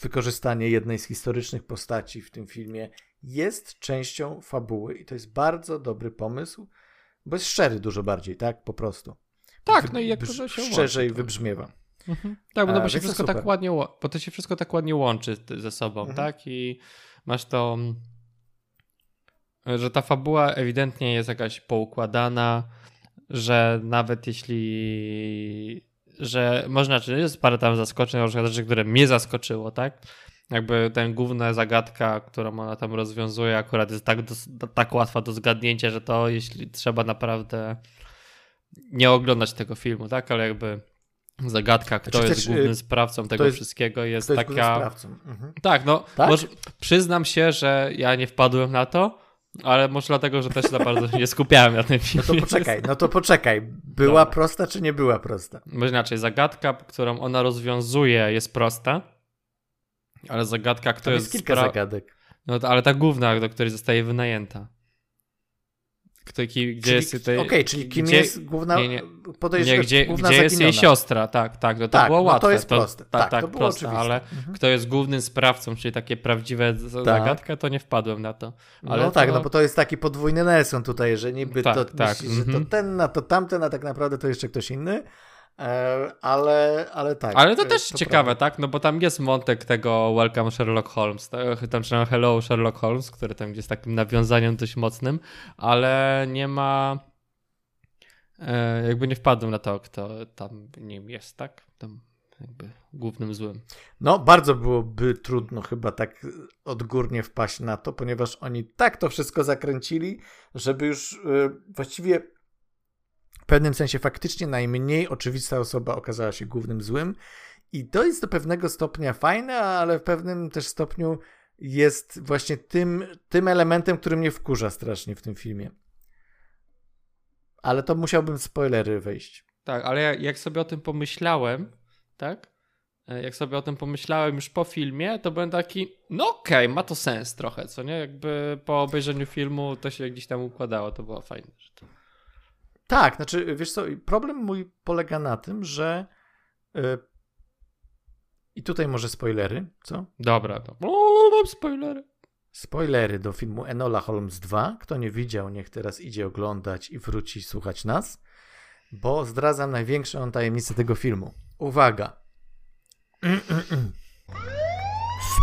wykorzystanie jednej z historycznych postaci w tym filmie jest częścią fabuły i to jest bardzo dobry pomysł, bo jest szczery dużo bardziej, tak? Po prostu. Tak, no i jak to się Szczerzej łączy, wybrzmiewa. Mhm. Tak, no bo się wszystko tak ładnie, bo to się wszystko tak ładnie łączy ze sobą, mhm. tak? I masz to, że ta fabuła ewidentnie jest jakaś poukładana, że nawet jeśli że można, czy jest parę tam zaskoczeń, na przykład rzeczy, które mnie zaskoczyło, tak? Jakby ten główna zagadka, którą ona tam rozwiązuje, akurat jest tak, do, tak łatwa do zgadnięcia, że to jeśli trzeba naprawdę nie oglądać tego filmu, tak? Ale jakby zagadka, kto znaczy, jest głównym y, sprawcą tego jest, wszystkiego jest taka. Mhm. Tak, no tak? Może, przyznam się, że ja nie wpadłem na to, ale może dlatego, że też za bardzo nie skupiałem na tym filmie. No to poczekaj, no to poczekaj. Była Dobra. prosta, czy nie była prosta? Może inaczej, zagadka, którą ona rozwiązuje, jest prosta, ale zagadka, która jest... jest kilka zagadek. No ale ta główna, do której zostaje wynajęta. Kto, gdzie czyli, jest Okej, okay, czyli kim gdzie, jest główna nie, nie, gdzie, główna gdzie jest jej siostra, tak, tak, no to tak, było łatwe. No to jest proste. To, tak, tak, tak, to było proste, ale mhm. kto jest głównym sprawcą, czyli takie prawdziwe tak. zagadka, to nie wpadłem na to. Ale no tak, no bo to jest taki podwójny Nelson tutaj, że niby tak, to tak, myśli, że to mhm. ten, a to tamten, a tak naprawdę to jeszcze ktoś inny. E, ale, ale tak. Ale to też to ciekawe, tak? No bo tam jest wątek tego Welcome Sherlock Holmes, tam czy Hello Sherlock Holmes, który tam jest takim nawiązaniem dość mocnym, ale nie ma e, jakby nie wpadłem na to, kto tam nim jest, tak? Tam jakby głównym złym. No, bardzo byłoby trudno chyba tak odgórnie wpaść na to, ponieważ oni tak to wszystko zakręcili, żeby już yy, właściwie w pewnym sensie faktycznie najmniej oczywista osoba okazała się głównym złym. I to jest do pewnego stopnia fajne, ale w pewnym też stopniu jest właśnie tym, tym elementem, który mnie wkurza strasznie w tym filmie. Ale to musiałbym spoilery wejść. Tak, ale jak sobie o tym pomyślałem, tak? E, jak sobie o tym pomyślałem już po filmie, to byłem taki, no okej, okay, ma to sens trochę, co nie? Jakby po obejrzeniu filmu to się gdzieś tam układało, to było fajne. Tak, znaczy, wiesz co, problem mój polega na tym, że yy, i tutaj może spoilery, co? Dobra, to mam spoilery. Spoilery do filmu Enola Holmes 2. Kto nie widział, niech teraz idzie oglądać i wróci słuchać nas, bo zdradzam największą tajemnicę tego filmu. Uwaga.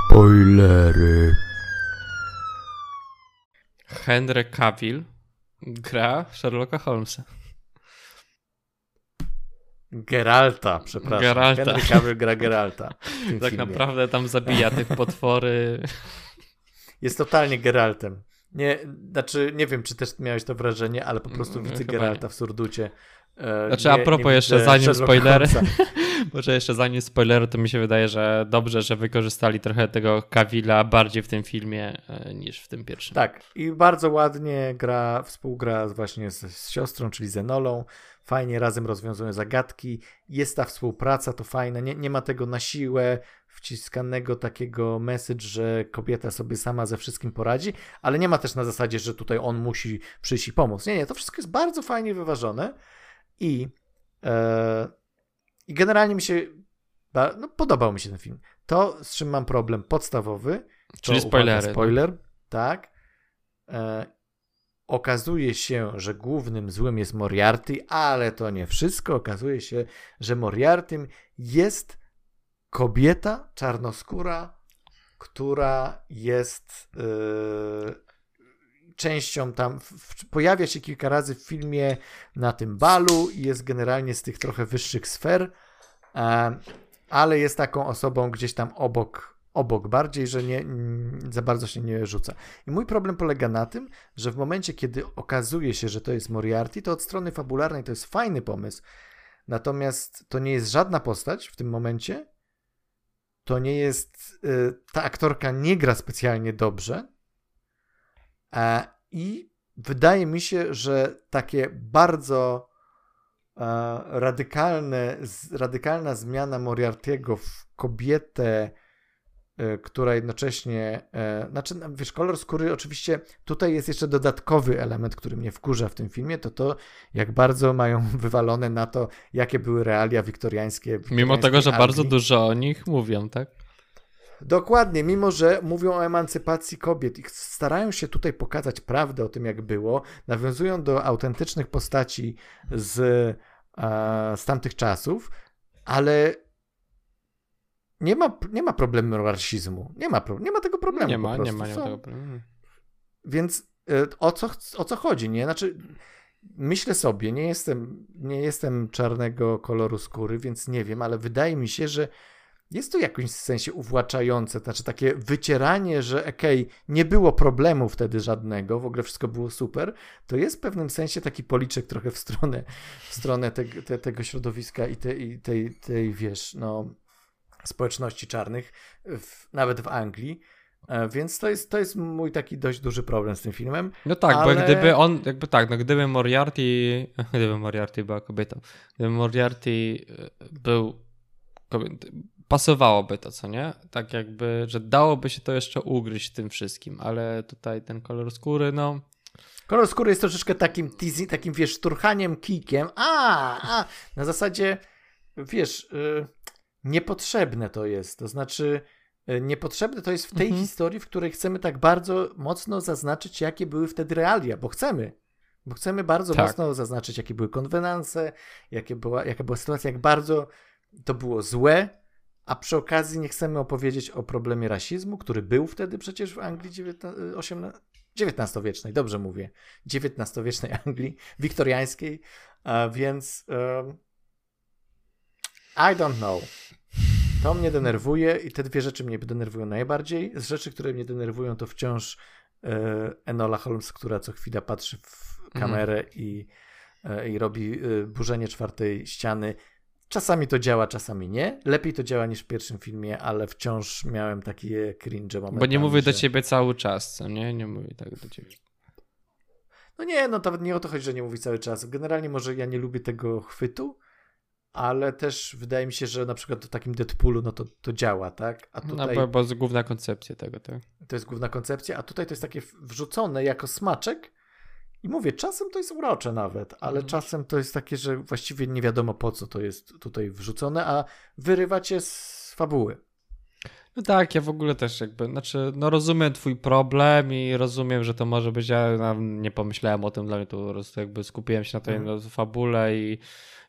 Spoilery. Henry Cavill gra Sherlocka Holmesa. Geralta, przepraszam. Geralta. Henry Cavill gra Geralta. Tak filmie. naprawdę tam zabija tych potwory. Jest totalnie Geraltem. Nie, znaczy, nie wiem, czy też miałeś to wrażenie, ale po prostu mm, widzę Geralta nie. w Surducie E, znaczy, nie, a propos jeszcze zanim spoilery, może jeszcze zanim spoilery, to mi się wydaje, że dobrze, że wykorzystali trochę tego Kawila bardziej w tym filmie e, niż w tym pierwszym. Tak, i bardzo ładnie gra, współgra właśnie z, z siostrą, czyli Zenolą. Fajnie razem rozwiązują zagadki. Jest ta współpraca, to fajne. Nie, nie ma tego na siłę wciskanego takiego message, że kobieta sobie sama ze wszystkim poradzi, ale nie ma też na zasadzie, że tutaj on musi przyjść i pomóc. Nie, nie, to wszystko jest bardzo fajnie wyważone. I, e, i generalnie mi się no, podobał mi się ten film. To, z czym mam problem podstawowy, czyli spoilery. No. Spoiler, tak. E, okazuje się, że głównym złym jest Moriarty, ale to nie wszystko. Okazuje się, że Moriartym jest kobieta czarnoskóra, która jest yy, częścią tam, w, pojawia się kilka razy w filmie na tym balu i jest generalnie z tych trochę wyższych sfer, e, ale jest taką osobą gdzieś tam obok, obok bardziej, że nie, za bardzo się nie rzuca. I mój problem polega na tym, że w momencie, kiedy okazuje się, że to jest Moriarty, to od strony fabularnej to jest fajny pomysł, natomiast to nie jest żadna postać w tym momencie, to nie jest, y, ta aktorka nie gra specjalnie dobrze, E, I wydaje mi się, że takie bardzo e, radykalne, radykalna zmiana Moriarty'ego w kobietę, która jednocześnie, znaczy, no, wiesz, kolor skóry, oczywiście tutaj jest jeszcze dodatkowy element, który mnie wkurza w tym filmie, to to, jak bardzo mają wywalone na to, jakie były realia wiktoriańskie. Mimo tego, że Anglii. bardzo dużo o nich mówią, tak? Dokładnie, mimo że mówią o emancypacji kobiet i starają się tutaj pokazać prawdę o tym, jak było, nawiązują do autentycznych postaci z, e, z tamtych czasów, ale nie ma, nie ma problemu rasizmu. Nie ma, nie ma tego problemu. Nie ma, nie ma, nie ma tego problemu. Więc e, o co, o co chodzi, nie? Znaczy, myślę sobie, nie jestem, nie jestem czarnego koloru skóry, więc nie wiem, ale wydaje mi się, że jest to w jakimś sensie uwłaczające, znaczy takie wycieranie, że okej, okay, nie było problemu wtedy żadnego, w ogóle wszystko było super, to jest w pewnym sensie taki policzek trochę w stronę, w stronę te, te, tego środowiska i, te, i tej, tej, wiesz, no, społeczności czarnych, w, nawet w Anglii. E, więc to jest, to jest mój taki dość duży problem z tym filmem. No tak, ale... bo gdyby on, jakby tak, no gdyby Moriarty, gdyby Moriarty była kobietą, gdyby Moriarty e, był kobietą, pasowałoby to, co nie? Tak jakby, że dałoby się to jeszcze ugryźć tym wszystkim, ale tutaj ten kolor skóry, no... Kolor skóry jest troszeczkę takim teasing, takim, wiesz, turchaniem kikiem. A, a, na zasadzie, wiesz, yy, niepotrzebne to jest. To znaczy, yy, niepotrzebne to jest w tej mhm. historii, w której chcemy tak bardzo mocno zaznaczyć, jakie były wtedy realia, bo chcemy. Bo chcemy bardzo tak. mocno zaznaczyć, jakie były konwenanse, jakie była, jaka była sytuacja, jak bardzo to było złe, a przy okazji nie chcemy opowiedzieć o problemie rasizmu, który był wtedy przecież w Anglii XIX-wiecznej, dobrze mówię, XIX-wiecznej Anglii, wiktoriańskiej, a więc um, I don't know. To mnie denerwuje i te dwie rzeczy mnie denerwują najbardziej. Z rzeczy, które mnie denerwują, to wciąż e, Enola Holmes, która co chwila patrzy w kamerę mm. i, e, i robi e, burzenie czwartej ściany. Czasami to działa, czasami nie. Lepiej to działa niż w pierwszym filmie, ale wciąż miałem takie cringe momenty. Bo nie mówię że... do ciebie cały czas, co nie? Nie mówię tak do ciebie. No nie, no to nie o to chodzi, że nie mówi cały czas. Generalnie może ja nie lubię tego chwytu, ale też wydaje mi się, że na przykład w takim Deadpoolu no to, to działa, tak? A no, tutaj, no bo, bo jest główna koncepcja tego, tak? To jest główna koncepcja, a tutaj to jest takie wrzucone jako smaczek i mówię, czasem to jest urocze nawet, ale mm. czasem to jest takie, że właściwie nie wiadomo po co to jest tutaj wrzucone, a wyrywa cię z fabuły. No tak, ja w ogóle też jakby, znaczy, no rozumiem twój problem i rozumiem, że to może być, ja nie pomyślałem o tym, dla mnie to po prostu jakby skupiłem się na tej mm. fabule i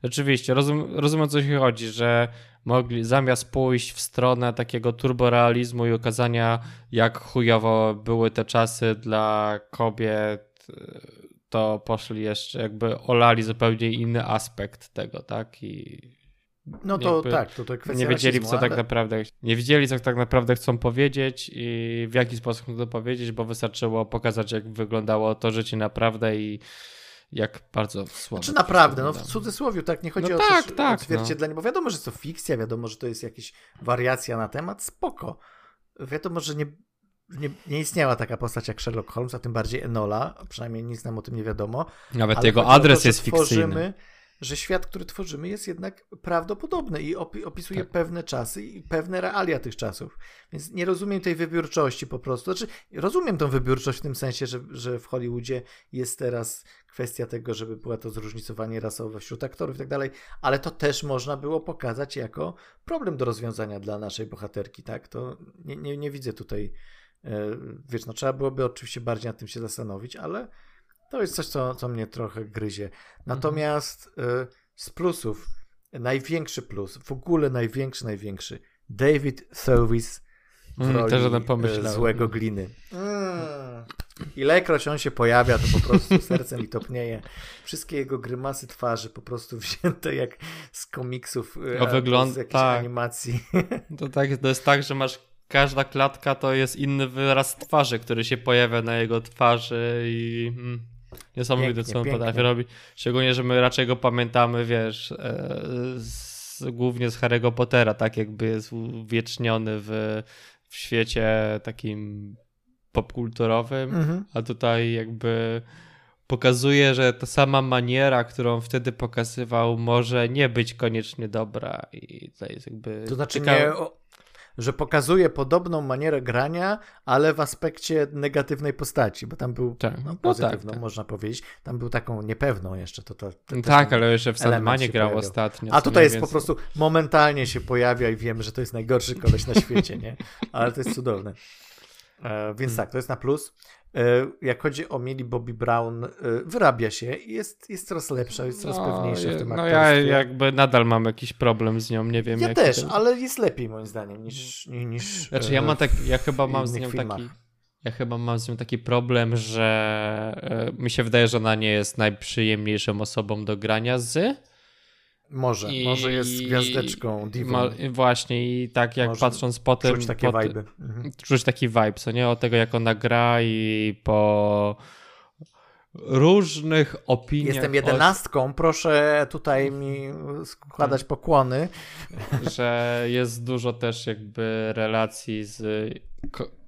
Rzeczywiście, rozum, rozumiem o co się chodzi, że mogli zamiast pójść w stronę takiego turborealizmu i okazania, jak chujowo były te czasy dla kobiet, to poszli jeszcze, jakby olali zupełnie inny aspekt tego, tak? I no to tak, to, to kwestia Nie wiedzieli, rasizmu, co tak ale... tak naprawdę, nie wiedzieli, co tak naprawdę chcą powiedzieć i w jaki sposób chcą to powiedzieć, bo wystarczyło pokazać, jak wyglądało to życie naprawdę i jak bardzo słabo. Czy znaczy naprawdę, no w cudzysłowie, tak, nie chodzi no o tak, też, tak, odzwierciedlenie, no. bo wiadomo, że to fikcja, wiadomo, że to jest jakaś wariacja na temat, spoko. Wiadomo, że nie, nie, nie istniała taka postać jak Sherlock Holmes, a tym bardziej Enola, przynajmniej nic nam o tym nie wiadomo. Nawet jego adres to, jest fikcyjny że świat, który tworzymy, jest jednak prawdopodobny i opisuje tak. pewne czasy i pewne realia tych czasów. Więc nie rozumiem tej wybiórczości po prostu. Znaczy, rozumiem tą wybiórczość w tym sensie, że, że w Hollywoodzie jest teraz kwestia tego, żeby była to zróżnicowanie rasowe wśród aktorów i tak dalej, ale to też można było pokazać jako problem do rozwiązania dla naszej bohaterki, tak? To nie, nie, nie widzę tutaj, e, wiesz, no trzeba byłoby oczywiście bardziej nad tym się zastanowić, ale to jest coś, co, co mnie trochę gryzie. Natomiast mhm. y, z plusów, największy plus, w ogóle największy, największy, David Service mm, też złego gliny. Mm. Ilekroć on się pojawia, to po prostu serce mi topnieje. Wszystkie jego grymasy twarzy po prostu wzięte jak z komiksów, to wygląda, z jakiejś tak. animacji. To, tak, to jest tak, że masz każda klatka to jest inny wyraz twarzy, który się pojawia na jego twarzy i mm, Niesamowite, pięknie, co on potrafi robić. Szczególnie, że my raczej go pamiętamy, wiesz, e, z, głównie z Harry'ego Pottera, tak jakby jest uwieczniony w, w świecie takim popkulturowym, mhm. a tutaj jakby pokazuje, że ta sama maniera, którą wtedy pokazywał, może nie być koniecznie dobra i to jest jakby... To znaczy ciekawe... nie że pokazuje podobną manierę grania, ale w aspekcie negatywnej postaci, bo tam był tak. no, pozytywną, no tak, tak. można powiedzieć. Tam był taką niepewną jeszcze. To, to, to tak, ale jeszcze w Sandmanie grał pojawiał. ostatnio. A tutaj jest po prostu momentalnie się pojawia i wiemy, że to jest najgorszy koleś na świecie, nie? Ale to jest cudowne. E, więc hmm. tak, to jest na plus. E, jak chodzi o Millie Bobby Brown, e, wyrabia się i jest, jest coraz lepsza, jest coraz no, pewniejsza w tym No ja jakby nadal mam jakiś problem z nią, nie wiem. Ja też, ten... ale jest lepiej moim zdaniem niż. niż znaczy ja mam tak, ja chyba mam z nią filmach. taki. Ja chyba mam z nią taki problem, że mi się wydaje, że ona nie jest najprzyjemniejszą osobą do grania z. Może, I, może jest gwiazdeczką, divą. właśnie i tak jak może patrząc po tym... Czuć takie vibe. Mhm. Czuć taki vibe, co nie? O tego jak ona gra i po różnych opiniach. Jestem jedenastką, od... proszę tutaj mi składać tak. pokłony. Że jest dużo też jakby relacji z,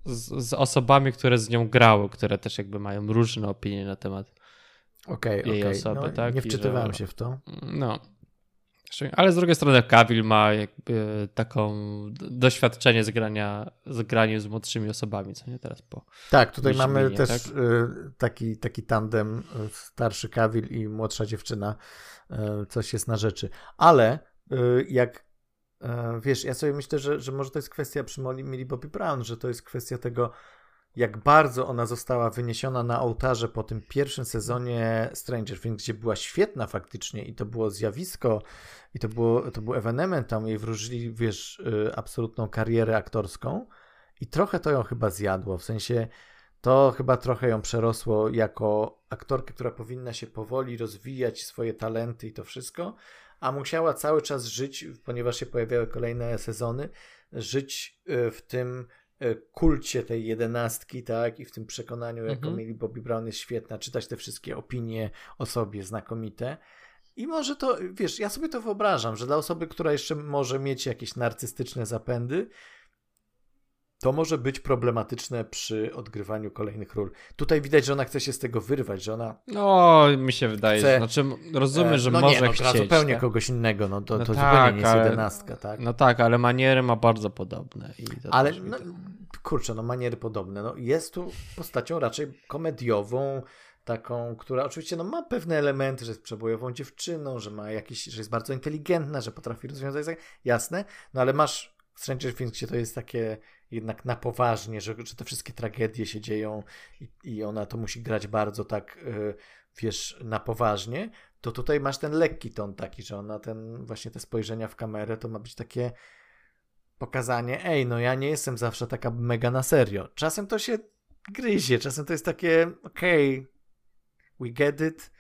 z, z, osobami, które z nią grały, które też jakby mają różne opinie na temat okay, jej okay. osoby. No, tak? Nie wczytywałem że... się w to. No. Ale z drugiej strony Kabil ma jakby taką doświadczenie z grania, z graniem z młodszymi osobami, co nie teraz po. Tak, tutaj mamy też tak? Y, taki, taki tandem y, starszy Kabil i młodsza dziewczyna. Y, coś jest na rzeczy. Ale jak wiesz, ja sobie myślę, że, że może to jest kwestia przy Millie Bobby Brown, że to jest kwestia tego, jak bardzo ona została wyniesiona na ołtarze po tym pierwszym sezonie Stranger Things, gdzie była świetna faktycznie i to było zjawisko i to, było, to był ewenement, tam jej wróżyli, wiesz, y, absolutną karierę aktorską i trochę to ją chyba zjadło, w sensie to chyba trochę ją przerosło jako aktorkę, która powinna się powoli rozwijać swoje talenty i to wszystko, a musiała cały czas żyć, ponieważ się pojawiały kolejne sezony, żyć y, w tym kulcie tej jedenastki, tak, i w tym przekonaniu, jaką mhm. mieli Bobby Brown jest świetna, czytać te wszystkie opinie o sobie znakomite. I może to, wiesz, ja sobie to wyobrażam, że dla osoby, która jeszcze może mieć jakieś narcystyczne zapędy, to może być problematyczne przy odgrywaniu kolejnych ról. Tutaj widać, że ona chce się z tego wyrwać, że ona. No, mi się wydaje, chce, znaczy rozumiem, że no może nie, no, chcieć. zupełnie tak? kogoś innego, no to, no to tak, zupełnie nie jest ale, jedenastka, tak? No tak, ale maniery ma bardzo podobne. ale no, kurczę, no maniery podobne. No, jest tu postacią raczej komediową, taką, która oczywiście no, ma pewne elementy, że jest przebojową dziewczyną, że ma jakiś, że jest bardzo inteligentna, że potrafi rozwiązać, jasne, no ale masz Stranger Things, gdzie to jest takie jednak na poważnie, że, że te wszystkie tragedie się dzieją i, i ona to musi grać bardzo tak, yy, wiesz, na poważnie, to tutaj masz ten lekki ton taki, że ona ten, właśnie te spojrzenia w kamerę to ma być takie pokazanie, ej, no ja nie jestem zawsze taka mega na serio. Czasem to się gryzie, czasem to jest takie, okej, okay, we get it,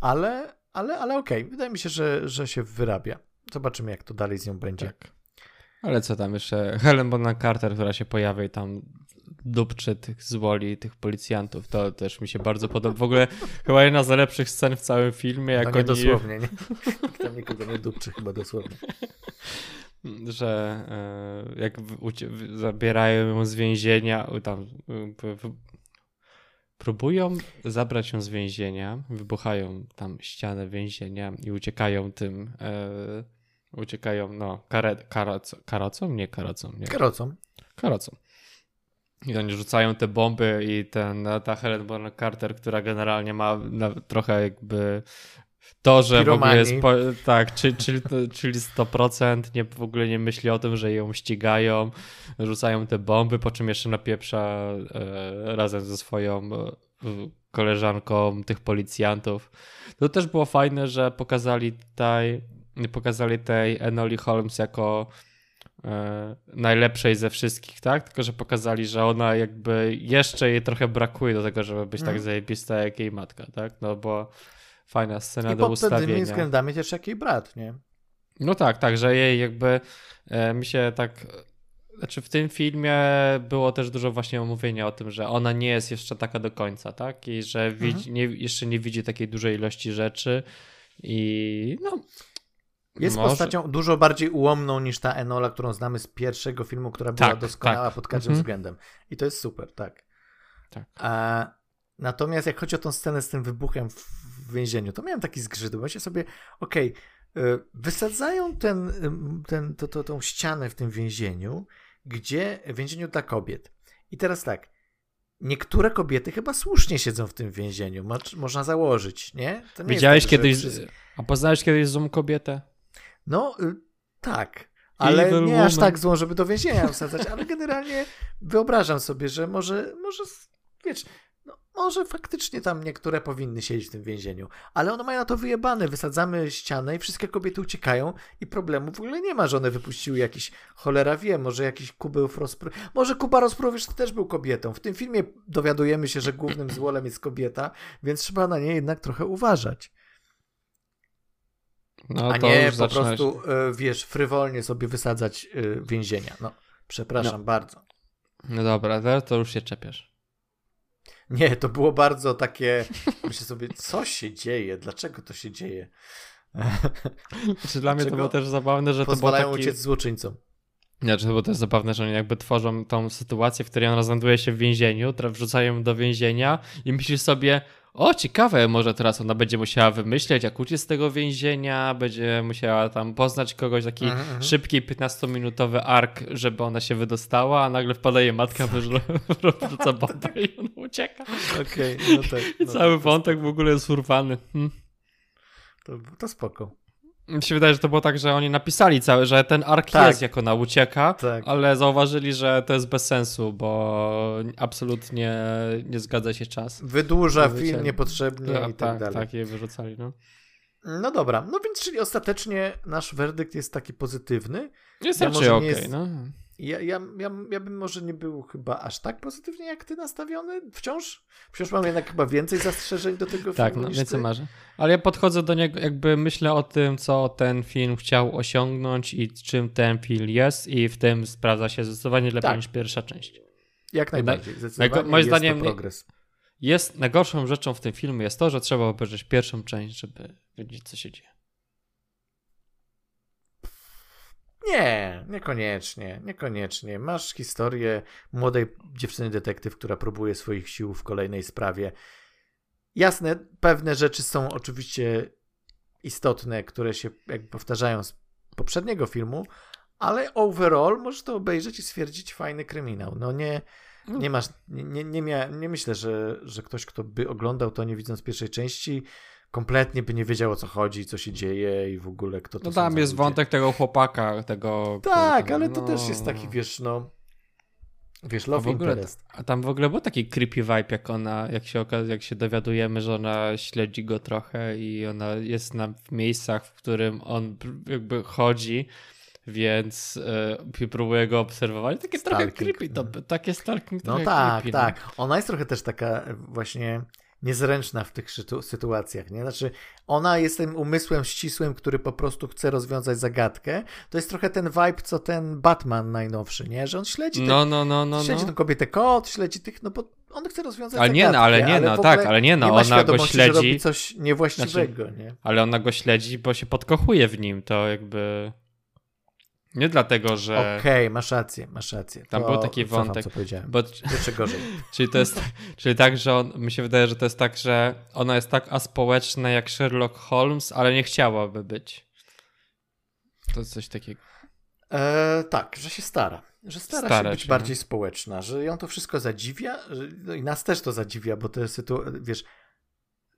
ale, ale, ale okej, okay. wydaje mi się, że, że się wyrabia. Zobaczymy, jak to dalej z nią będzie. Tak. Ale co tam jeszcze? Helen Bonham Carter, która się pojawia i tam dupczy tych zwoli, tych policjantów, to też mi się bardzo podoba. W ogóle chyba jedna z najlepszych scen w całym filmie. Jak no nie oni... dosłownie, nie? Tam nikogo nie dupczy chyba dosłownie. Że e, jak zabierają ją z więzienia, tam próbują zabrać ją z więzienia, wybuchają tam ścianę więzienia i uciekają tym e, Uciekają, no, kare, karac, karacą? Nie karacą. Nie. Karocą. Karocą. I oni rzucają te bomby i ten, ta Helen Bonham Carter, która generalnie ma trochę jakby to, że w ogóle jest, tak, czyli, czyli, czyli 100% nie, w ogóle nie myśli o tym, że ją ścigają, rzucają te bomby, po czym jeszcze napieprza e, razem ze swoją e, koleżanką tych policjantów. To też było fajne, że pokazali tutaj pokazali tej Enoli Holmes jako e, najlepszej ze wszystkich, tak? Tylko, że pokazali, że ona jakby jeszcze jej trochę brakuje do tego, żeby być mm. tak mhm. zajebista jak jej matka, tak? No bo fajna scena I do ustawienia. I pod pewnymi względami też jak jej brat, nie? No tak, tak, że jej jakby e, mi się tak znaczy w tym filmie było też dużo właśnie omówienia o tym, że ona nie jest jeszcze taka do końca, tak? I że widzi, mhm. nie, jeszcze nie widzi takiej dużej ilości rzeczy i no jest Może. postacią dużo bardziej ułomną niż ta Enola, którą znamy z pierwszego filmu, która była tak, doskonała tak. pod każdym mhm. względem. I to jest super, tak. tak. A, natomiast jak chodzi o tą scenę z tym wybuchem w więzieniu, to miałem taki zgrzyt. Myślę sobie, okej, okay, wysadzają ten, ten, to, to, tą ścianę w tym więzieniu, gdzie w więzieniu dla kobiet. I teraz tak, niektóre kobiety chyba słusznie siedzą w tym więzieniu. Mo można założyć, nie? nie Widziałeś tak, kiedyś, wszyscy... a poznałeś kiedyś złą kobietę? No, y, tak. Ale Evil nie woman. aż tak złą, żeby do więzienia wsadzać, ale generalnie wyobrażam sobie, że może, może wiesz, no, może faktycznie tam niektóre powinny siedzieć w tym więzieniu, ale one mają na to wyjebane. Wysadzamy ścianę i wszystkie kobiety uciekają i problemu w ogóle nie ma, że one wypuściły jakiś, cholera wie, może jakiś kubeł rozpro... Może Kuba Rozprowicz też był kobietą. W tym filmie dowiadujemy się, że głównym złolem jest kobieta, więc trzeba na nie jednak trochę uważać. No, a nie po prostu, e, wiesz, frywolnie sobie wysadzać e, więzienia. No, przepraszam no. bardzo. No dobra, teraz to już się czepiasz. Nie, to było bardzo takie. Myślę sobie, co się dzieje? Dlaczego to się dzieje? Znaczy, dla mnie to było też zabawne, że to było taki... uciec złoczyńcom. Znaczy, to było też zabawne, że oni jakby tworzą tą sytuację, w której on znajduje się w więzieniu, wrzucają do więzienia i myślisz sobie, o, ciekawe, może teraz ona będzie musiała wymyśleć, jak uciec z tego więzienia, będzie musiała tam poznać kogoś, taki mm -hmm. szybki, 15-minutowy ark, żeby ona się wydostała, a nagle wpada jej matka, wyrzuca bombę i ona ucieka. Okej, okay, no tak. I no cały tak, wątek w ogóle jest urwany. Hmm. To, to spoko. Mi się wydaje, że to było tak, że oni napisali cały, że ten ark Tak. jest, jak ona ucieka, Tak. ale zauważyli, że to jest bez sensu, bo absolutnie nie zgadza się czas. Wydłuża film niepotrzebnie i tak, tak, dalej. tak, je wyrzucali, no. No dobra, no więc czyli ostatecznie nasz werdykt jest taki pozytywny. Jest Ja raczej okej, nie jest- no. Ja, ja, ja, ja bym może nie był chyba aż tak pozytywnie jak ty nastawiony wciąż. Wciąż mam jednak chyba więcej zastrzeżeń do tego Tak, filmu no, niż więcej marzę. Ale ja podchodzę do niego, jakby myślę o tym, co ten film chciał osiągnąć i czym ten film jest i w tym sprawdza się zdecydowanie lepiej Tak. niż pierwsza część. Jak najbardziej, Najgo- zdecydowanie moim jest zdaniem to progres. Jest, najgorszą rzeczą w tym filmie jest to, że trzeba obejrzeć pierwszą część, żeby wiedzieć, co się dzieje. Nie, niekoniecznie, niekoniecznie. Masz historię młodej dziewczyny detektyw, która próbuje swoich sił w kolejnej sprawie. Jasne, pewne rzeczy są oczywiście istotne, które się jakby powtarzają z poprzedniego filmu, ale overall możesz to obejrzeć i stwierdzić fajny kryminał. No nie, nie masz, nie, nie, nie, mia, nie myślę, że, że ktoś, kto by oglądał to nie widząc pierwszej części, kompletnie by nie wiedział o co chodzi, co się dzieje i w ogóle kto to No tam jest ludzie. wątek tego chłopaka, tego... Tak, który- ale to no. też jest taki, wiesz, no. Wiesz, A love w ogóle, interest. a tam w ogóle był taki creepy vibe, jak ona, jak się, oka- jak się dowiadujemy, że ona śledzi go trochę i ona jest na, w miejscach, w którym on jakby chodzi, więc e, próbuje go obserwować. Takie trochę Stalking. creepy, to, takie stalking No trochę tak, creepy, no. tak. Ona jest trochę też taka e, właśnie niezręczna w tych sytu- sytuacjach, nie? Znaczy, ona jest tym umysłem ścisłym, który po prostu chce rozwiązać zagadkę. To jest trochę ten vibe, co ten Batman najnowszy, nie? Że on śledzi, No, no, no, no, śledzi no. tę kobietę kot, śledzi tych, no bo on chce rozwiązać Ale nie, no, zagadkę, ale nie, no, w tak, ale nie, no, nie ona go świadomości, że śledzi. robi coś niewłaściwego, nie? Ale ona go śledzi, bo się podkochuje w nim, to jakby... Nie dlatego, że... Okej, masz rację, masz rację. Tam To był taki cofam, wątek. co powiedziałem. Bo, Jeszcze gorzej. czyli to jest, czyli tak, że on, mi się wydaje, że to jest tak, że ona jest tak aspołeczna jak Sherlock Holmes, ale nie chciałaby być. To jest coś takiego. E, tak, że się stara. Że stara, Stara się być się, bardziej społeczna, że ją to wszystko zadziwia, że, no i nas też to zadziwia, bo to jest sytu- wiesz,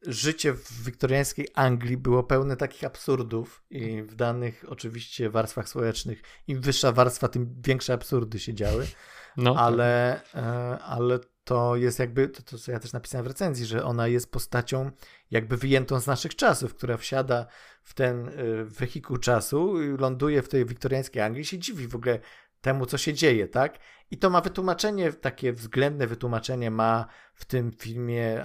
życie w wiktoriańskiej Anglii było pełne takich absurdów i w danych oczywiście warstwach społecznych im wyższa warstwa, tym większe absurdy się działy, No, ale, e, ale to jest jakby, to, to co ja też napisałem w recenzji, że ona jest postacią jakby wyjętą z naszych czasów, która wsiada w ten y, wehikuł czasu, i ląduje w tej wiktoriańskiej Anglii i się dziwi w ogóle temu, co się dzieje, tak? I to ma wytłumaczenie, takie względne wytłumaczenie ma w tym filmie,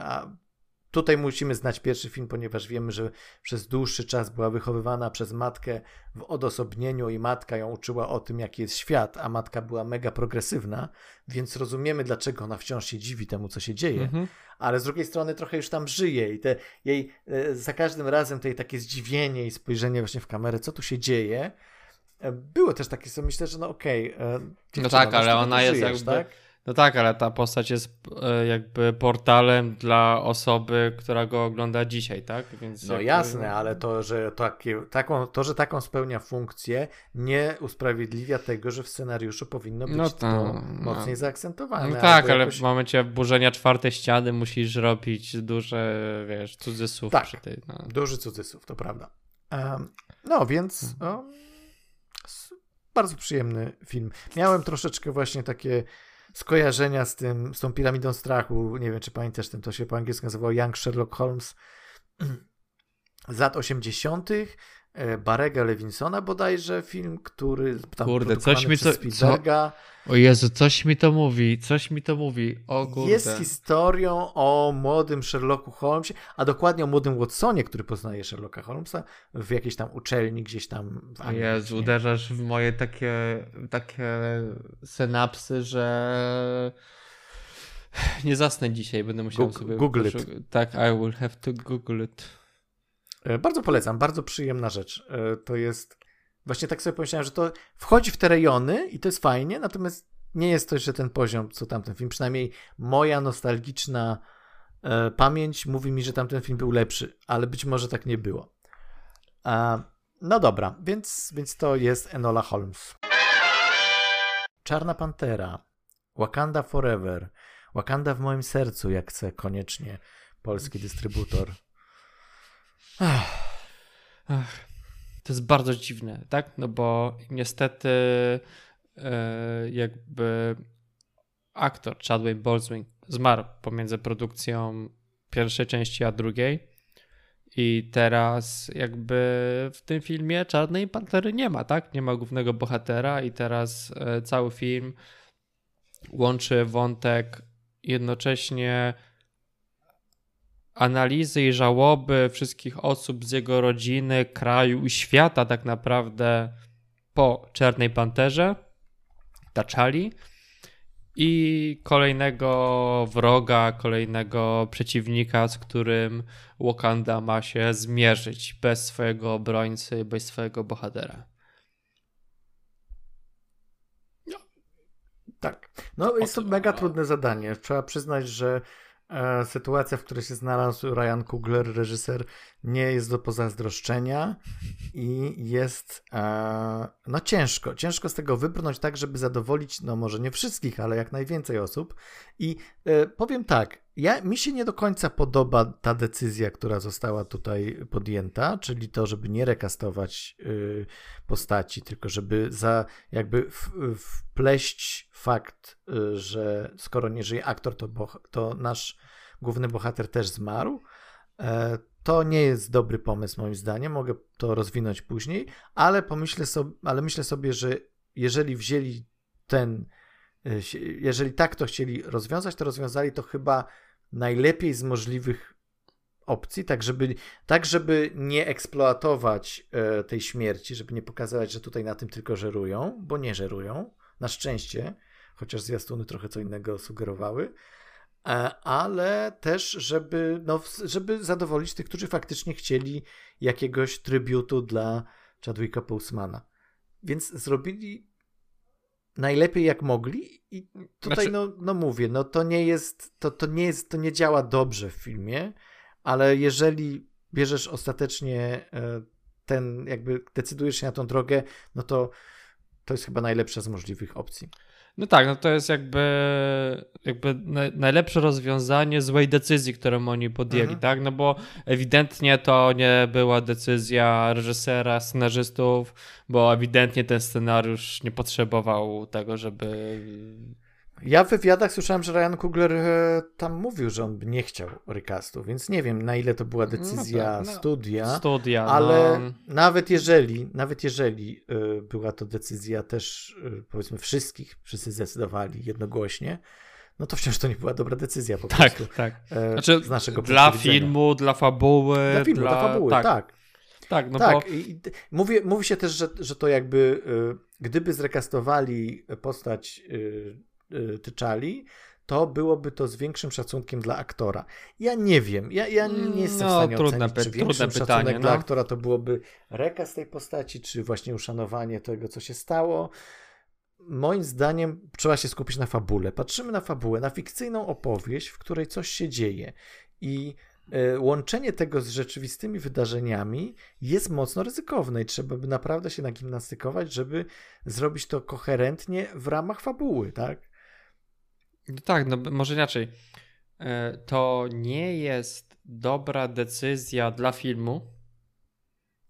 tutaj musimy znać pierwszy film, ponieważ wiemy, że przez dłuższy czas była wychowywana przez matkę w odosobnieniu i matka ją uczyła o tym, jaki jest świat, a matka była mega progresywna, więc rozumiemy, dlaczego ona wciąż się dziwi temu, co się dzieje Mhm. ale z drugiej strony trochę już tam żyje i te jej e, za każdym razem tej takie zdziwienie i spojrzenie właśnie w kamerę, co tu się dzieje. e, Było też takie, co myślę, że no okej. e, dziewczyno, tak, ale ona tu jest żyjesz, jakby- Tak? No tak, ale ta postać jest e, jakby portalem dla osoby, która go ogląda dzisiaj, tak? Więc No jakby- jasne, ale to, że takie, taką, to, że taką spełnia funkcję, nie usprawiedliwia tego, że w scenariuszu powinno być No to to- mocniej no. zaakcentowane. No tak, ale jakoś- w momencie burzenia czwartej ściany musisz robić duże, wiesz, cudzysłów Tak. przy tej. No. Duży cudzysłów, to prawda. Em, no więc o, s- bardzo przyjemny film. Miałem troszeczkę właśnie takie skojarzenia z tym, z tą piramidą strachu. Nie wiem, czy pamiętasz ten, to się po angielsku nazywało Young Sherlock Holmes z lat 80. e, Barega Lewinsona bodajże film, który tam Kurde, coś mi to- co-. O Jezu, coś mi to mówi, coś mi to mówi. O kurde. Jest historią o młodym Sherlocku Holmesie, a dokładnie o młodym Watsonie, który poznaje Sherlocka Holmesa w jakiejś tam uczelni gdzieś tam w Anglii. Jezu, uderzasz w moje takie, takie synapsy, że nie zasnę dzisiaj, będę musiał sobie... Google it. Tak, I will have to google it. E, Bardzo polecam, bardzo przyjemna rzecz. E, To jest, właśnie tak sobie pomyślałem, że to wchodzi w te rejony i to jest fajnie, natomiast nie jest to jeszcze ten poziom, co tamten film. Przynajmniej moja nostalgiczna e, pamięć mówi mi, że tamten film był lepszy, ale być może tak nie było. No dobra, więc, więc to jest Enola Holmes. Czarna Pantera, Wakanda Forever, Wakanda w moim sercu, jak chce koniecznie polski dystrybutor. Ach, Ach. to jest bardzo dziwne, tak? No bo niestety e, jakby aktor Chadwick Boseman zmarł pomiędzy produkcją pierwszej części a drugiej. I teraz jakby w tym filmie Czarnej Pantery nie ma, tak? Nie ma głównego bohatera i teraz e, cały film łączy wątek jednocześnie analizy i żałoby wszystkich osób z jego rodziny, kraju i świata tak naprawdę po Czarnej Panterze, Taczali i kolejnego wroga, kolejnego przeciwnika, z którym Wakanda ma się zmierzyć bez swojego obrońcy, bez swojego bohatera. No. Tak. No, jest to mega trudne zadanie. Trzeba przyznać, że sytuacja, w której się znalazł Ryan Coogler, reżyser, nie jest do pozazdroszczenia i jest e, no ciężko, ciężko z tego wybrnąć tak, żeby zadowolić, no może nie wszystkich, ale jak najwięcej osób. I e, powiem tak, ja, mi się nie do końca podoba ta decyzja, która została tutaj podjęta, czyli to, żeby nie rekastować y, postaci, tylko żeby za jakby w, wpleść fakt, y, że skoro nie żyje aktor, to, to nasz główny bohater też zmarł. E, to nie jest dobry pomysł moim zdaniem, mogę to rozwinąć później, ale pomyślę sobie, ale myślę sobie, że jeżeli wzięli ten, jeżeli tak to chcieli rozwiązać, to rozwiązali to chyba najlepiej z możliwych opcji, tak żeby, tak żeby nie eksploatować e, tej śmierci, żeby nie pokazywać, że tutaj na tym tylko żerują, bo nie żerują, na szczęście, chociaż zwiastuny trochę co innego sugerowały, E, ale też, żeby, no, żeby zadowolić tych, którzy faktycznie chcieli jakiegoś trybiutu dla Chadwicka Postmana. Więc zrobili najlepiej jak mogli i tutaj znaczy... no, no mówię, no to nie jest, to, to nie jest, to nie działa dobrze w filmie, ale jeżeli bierzesz ostatecznie e, ten, jakby decydujesz się na tą drogę, no to to jest chyba najlepsza z możliwych opcji. No tak, no to jest jakby, jakby najlepsze rozwiązanie złej decyzji, którą oni podjęli, mhm. tak? No bo ewidentnie to nie była decyzja reżysera, scenarzystów, bo ewidentnie ten scenariusz nie potrzebował tego, żeby ja w wywiadach słyszałem, że Ryan Coogler e, tam mówił, że on nie chciał recastu, więc nie wiem na ile to była no decyzja no tak, no, studia, studia, ale no. nawet jeżeli, nawet jeżeli y, była to decyzja też y, powiedzmy wszystkich, wszyscy zdecydowali jednogłośnie, no to wciąż to nie była dobra decyzja po tak, prostu. Tak, znaczy, z naszego Dla filmu, dla fabuły. Dla filmu, dla, dla fabuły, tak. tak. Tak, no tak. Bo... I, mówi, mówi się też, że, że to jakby y, gdyby zrekastowali postać Y, Tyczali, to byłoby to z większym szacunkiem dla aktora. Ja nie wiem, ja, ja nie jestem no, w stanie trudne, ocenić, czy większym szacunek pytanie, dla no. aktora to byłoby rekaz tej postaci, czy właśnie uszanowanie tego, co się stało. Moim zdaniem trzeba się skupić na fabule. Patrzymy na fabułę, na fikcyjną opowieść, w której coś się dzieje i y, łączenie tego z rzeczywistymi wydarzeniami jest mocno ryzykowne i trzeba by naprawdę się nagimnastykować, żeby zrobić to koherentnie w ramach fabuły, tak? No tak, no może inaczej. E, to nie jest dobra decyzja dla filmu.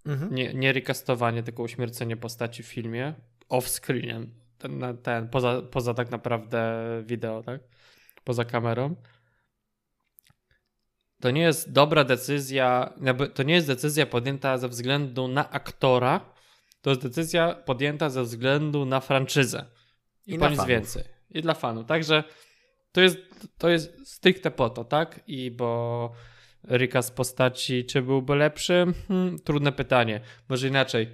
Mhm. Nie, nie recastowanie, tylko uśmiercenie postaci w filmie off-screenem. Ten, ten, poza, poza tak naprawdę wideo, tak? Poza kamerą. To nie jest dobra decyzja, to nie jest decyzja podjęta ze względu na aktora, to jest decyzja podjęta ze względu na franczyzę. I, I po nic fanów. więcej. I dla fanów. Także to jest, to jest stricte po to, tak? I bo Rika z postaci, czy byłby lepszy? Hmm, trudne pytanie. Może inaczej.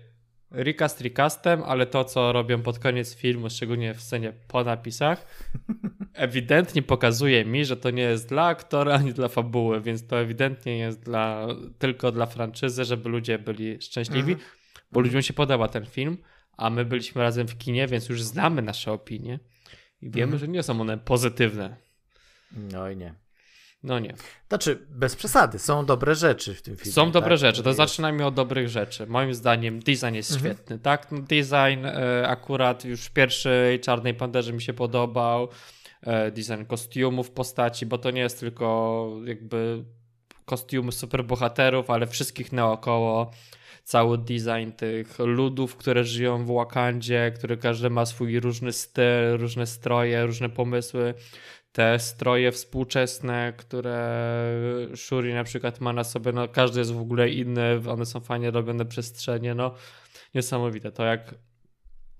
Rika z Rikastem, ale to, co robią pod koniec filmu, szczególnie w scenie po napisach, ewidentnie pokazuje mi, że to nie jest dla aktora ani dla fabuły, więc to ewidentnie jest dla, tylko dla franczyzy, żeby ludzie byli szczęśliwi, mhm. bo ludziom się podoba ten film, a my byliśmy razem w kinie, więc już znamy nasze opinie. I wiemy, mhm. że nie są one pozytywne. No i nie. No nie. Znaczy, bez przesady, są dobre rzeczy w tym filmie. Są dobre tak? rzeczy, to zaczynajmy od dobrych rzeczy. Moim zdaniem design jest mhm. świetny, tak? No, design e, akurat już w pierwszej Czarnej Panderze mi się podobał. E, design kostiumów, postaci, bo to nie jest tylko jakby kostiumy superbohaterów, ale wszystkich naokoło. Cały design tych ludów, które żyją w Wakandzie, które każdy ma swój różny styl, różne stroje, różne pomysły. Te stroje współczesne, które Shuri na przykład ma na sobie, no każdy jest w ogóle inny, one są fajnie robione przestrzenie, no niesamowite. To jak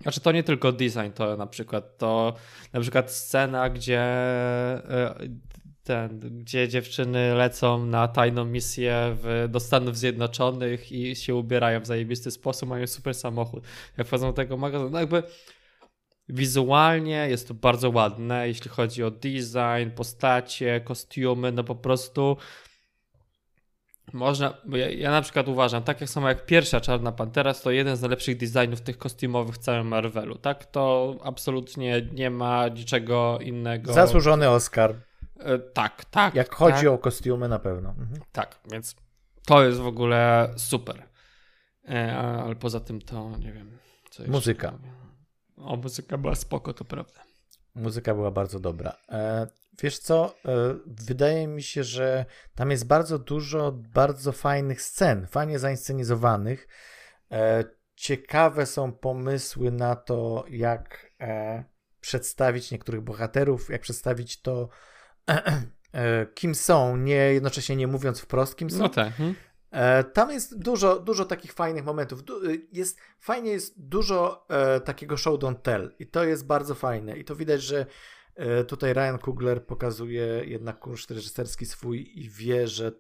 znaczy to nie tylko design, to na przykład to na przykład scena, gdzie e, ten, gdzie dziewczyny lecą na tajną misję w, do Stanów Zjednoczonych i się ubierają w zajebisty sposób, mają super samochód. Jak wchodzą do tego magazynu, no jakby wizualnie jest to bardzo ładne, jeśli chodzi o design, postacie, kostiumy, no po prostu można, ja, ja, na przykład uważam, tak jak samo jak pierwsza Czarna Pantera, to jeden z najlepszych designów tych kostiumowych w całym Marvelu, tak? To absolutnie nie ma niczego innego. Zasłużony Oscar. E, tak, tak. Jak chodzi tak. o kostiumy na pewno. Mhm. Tak, więc to jest w ogóle super. E, ale poza tym to nie wiem. muzyka. O, muzyka była spoko, to prawda. Muzyka była bardzo dobra. E, wiesz co, wydaje mi się, że tam jest bardzo dużo bardzo fajnych scen, fajnie zainscenizowanych. Ciekawe są pomysły na to, jak przedstawić niektórych bohaterów, jak przedstawić to, kim są, nie jednocześnie nie mówiąc wprost, kim są. No tak. Hmm. Tam jest dużo, dużo takich fajnych momentów. Jest, fajnie jest dużo e, takiego show don't tell i to jest bardzo fajne i to widać, że e, tutaj Ryan Coogler pokazuje jednak kunszt reżyserski swój i wie, że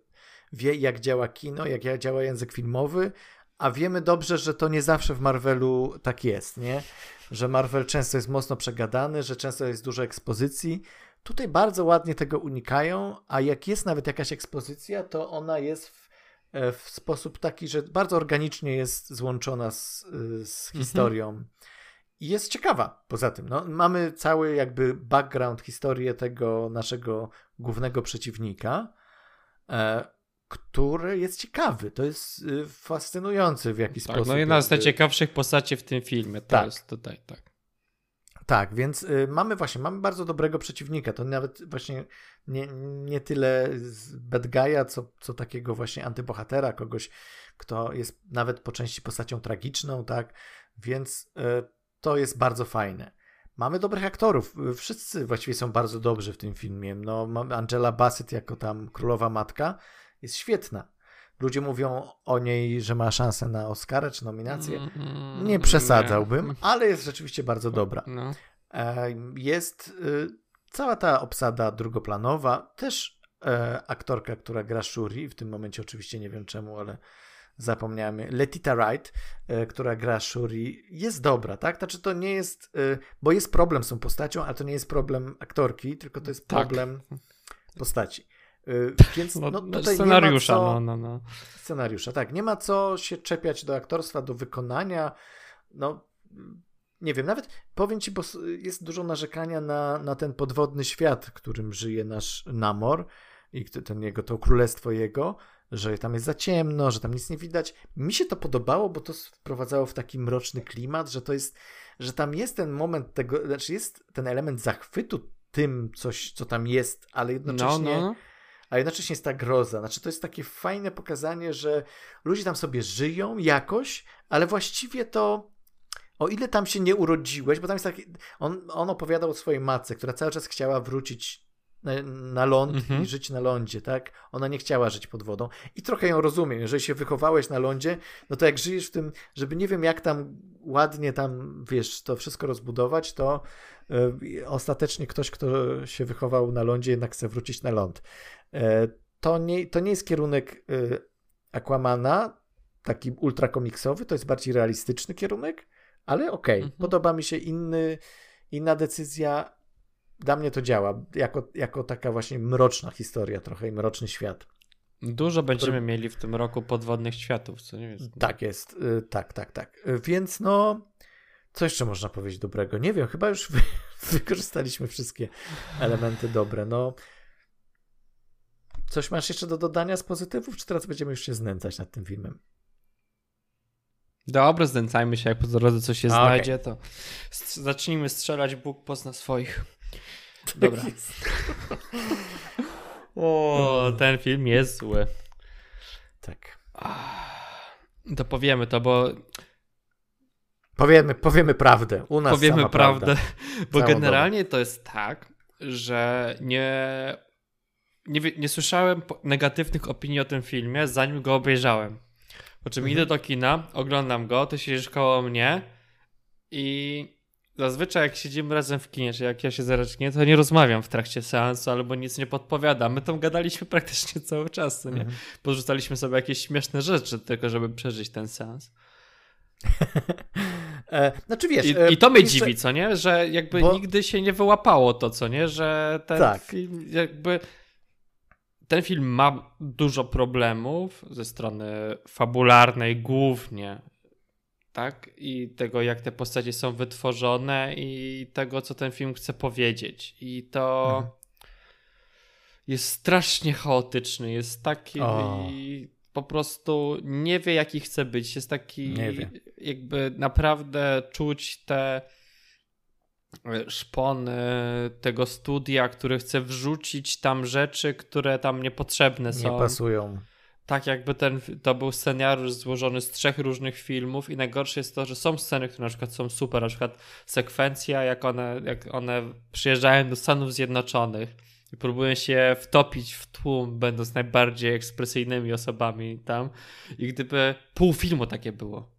wie jak działa kino, jak działa język filmowy, a wiemy dobrze, że to nie zawsze w Marvelu tak jest, nie? Że Marvel często jest mocno przegadany, że często jest dużo ekspozycji, Tutaj bardzo ładnie tego unikają, a jak jest nawet jakaś ekspozycja, to ona jest w, e, w sposób taki, że bardzo organicznie jest złączona z, z mhm. historią. Mhm. I jest ciekawa poza tym. No, mamy cały jakby background, historię tego naszego głównego przeciwnika, e, który jest ciekawy. To jest y, fascynujący w jakiś tak, sposób. No jedna z najciekawszych postaci w tym filmie. To tak. jest tutaj, tak. Tak, więc y, mamy właśnie, mamy bardzo dobrego przeciwnika. To nawet właśnie nie, nie tyle bad guy'a, co, co takiego właśnie antybohatera, kogoś, kto jest nawet po części postacią tragiczną, tak? Więc y, to jest bardzo fajne. Mamy dobrych aktorów. Wszyscy właściwie są bardzo dobrzy w tym filmie. No, Angela Bassett jako tam królowa matka jest świetna. Ludzie mówią o niej, że ma szansę na Oscara czy nominację. Mm, nie przesadzałbym, nie. ale jest rzeczywiście bardzo dobra. No. E, jest y, cała ta obsada drugoplanowa, też e, aktorka, która gra Shuri, w tym momencie oczywiście nie wiem czemu, ale zapomniałem, Letita Wright, e, która gra Shuri, jest dobra, tak? Znaczy to nie jest, bo jest problem z tą postacią, a to nie jest problem aktorki, tylko to jest tak. problem tak. postaci. Więc no, no, tutaj scenariusza, co, no, no, no. Scenariusza, tak. Nie ma co się czepiać do aktorstwa, do wykonania. No, nie wiem, nawet powiem ci, bo jest dużo narzekania na, na ten podwodny świat, w którym żyje nasz Namor i ten jego, to królestwo jego, że tam jest za ciemno, że tam nic nie widać. Mi się to podobało, bo to wprowadzało w taki mroczny klimat, że to jest, że tam jest ten moment tego, znaczy jest ten element zachwytu tym coś, co tam jest, ale jednocześnie no, no a jednocześnie jest ta groza. Znaczy, to jest takie fajne pokazanie, że ludzie tam sobie żyją jakoś, ale właściwie to. O ile tam się nie urodziłeś, bo tam jest taki. On, on opowiadał o swojej matce, która cały czas chciała wrócić na, na ląd mhm. i żyć na lądzie, tak? Ona nie chciała żyć pod wodą. I trochę ją rozumiem. Jeżeli się wychowałeś na lądzie, no to jak żyjesz w tym, żeby nie wiem jak tam ładnie tam, wiesz, to wszystko rozbudować, to y, ostatecznie ktoś, kto się wychował na lądzie, jednak chce wrócić na ląd. E, to nie, to nie jest kierunek y, Aquamana, taki ultra komiksowy, to jest bardziej realistyczny kierunek, ale okej, okay. mhm. podoba mi się inny, inna decyzja. Dla mnie to działa, jako, jako taka właśnie mroczna historia, trochę i mroczny świat. Dużo będziemy który... mieli w tym roku podwodnych światów, co nie jest. Tak jest, y, tak, tak, tak. Więc no, co jeszcze można powiedzieć dobrego? Nie wiem, chyba już wy, wykorzystaliśmy wszystkie elementy dobre. No, Coś masz jeszcze do dodania z pozytywów, czy teraz będziemy już się znęcać nad tym filmem? Dobra, znęcajmy się, jak po drodze coś się znajdzie, to zacznijmy strzelać, Bóg pozna swoich. Dobra. O, ten film jest zły. Tak. To powiemy to, bo. Powiemy, powiemy prawdę. U nas powiemy prawdę. Prawda. Bo generalnie to jest tak, że nie, nie, nie słyszałem negatywnych opinii o tym filmie, zanim go obejrzałem. Po czym mhm. idę do kina, oglądam go, ty siedzisz koło mnie i zazwyczaj jak siedzimy razem w kinie, czy jak ja się zarecznie, to nie rozmawiam w trakcie seansu albo nic nie podpowiadam. My tam gadaliśmy praktycznie cały czas, nie? Mhm. Porzucaliśmy sobie jakieś śmieszne rzeczy tylko, żeby przeżyć ten seans. e, znaczy wiesz... I, e, I to mnie jeszcze... dziwi, co nie? Że jakby Bo... nigdy się nie wyłapało to, co nie? Że ten tak. film jakby... Ten film ma dużo problemów ze strony fabularnej głównie, tak? I tego, jak te postacie są wytworzone i tego, co ten film chce powiedzieć. I to mhm. jest strasznie chaotyczny, jest taki po prostu nie wie, jaki chce być. Jest taki jakby naprawdę czuć te e, szpony tego studia, które chce wrzucić tam rzeczy, które tam niepotrzebne są. Nie pasują tak jakby ten, to był scenariusz złożony z trzech różnych filmów i najgorsze jest to, że są sceny, które na przykład są super, na przykład sekwencja, jak one, jak one przyjeżdżają do Stanów Zjednoczonych i próbują się wtopić w tłum, będąc najbardziej ekspresyjnymi osobami tam i gdyby pół filmu takie było,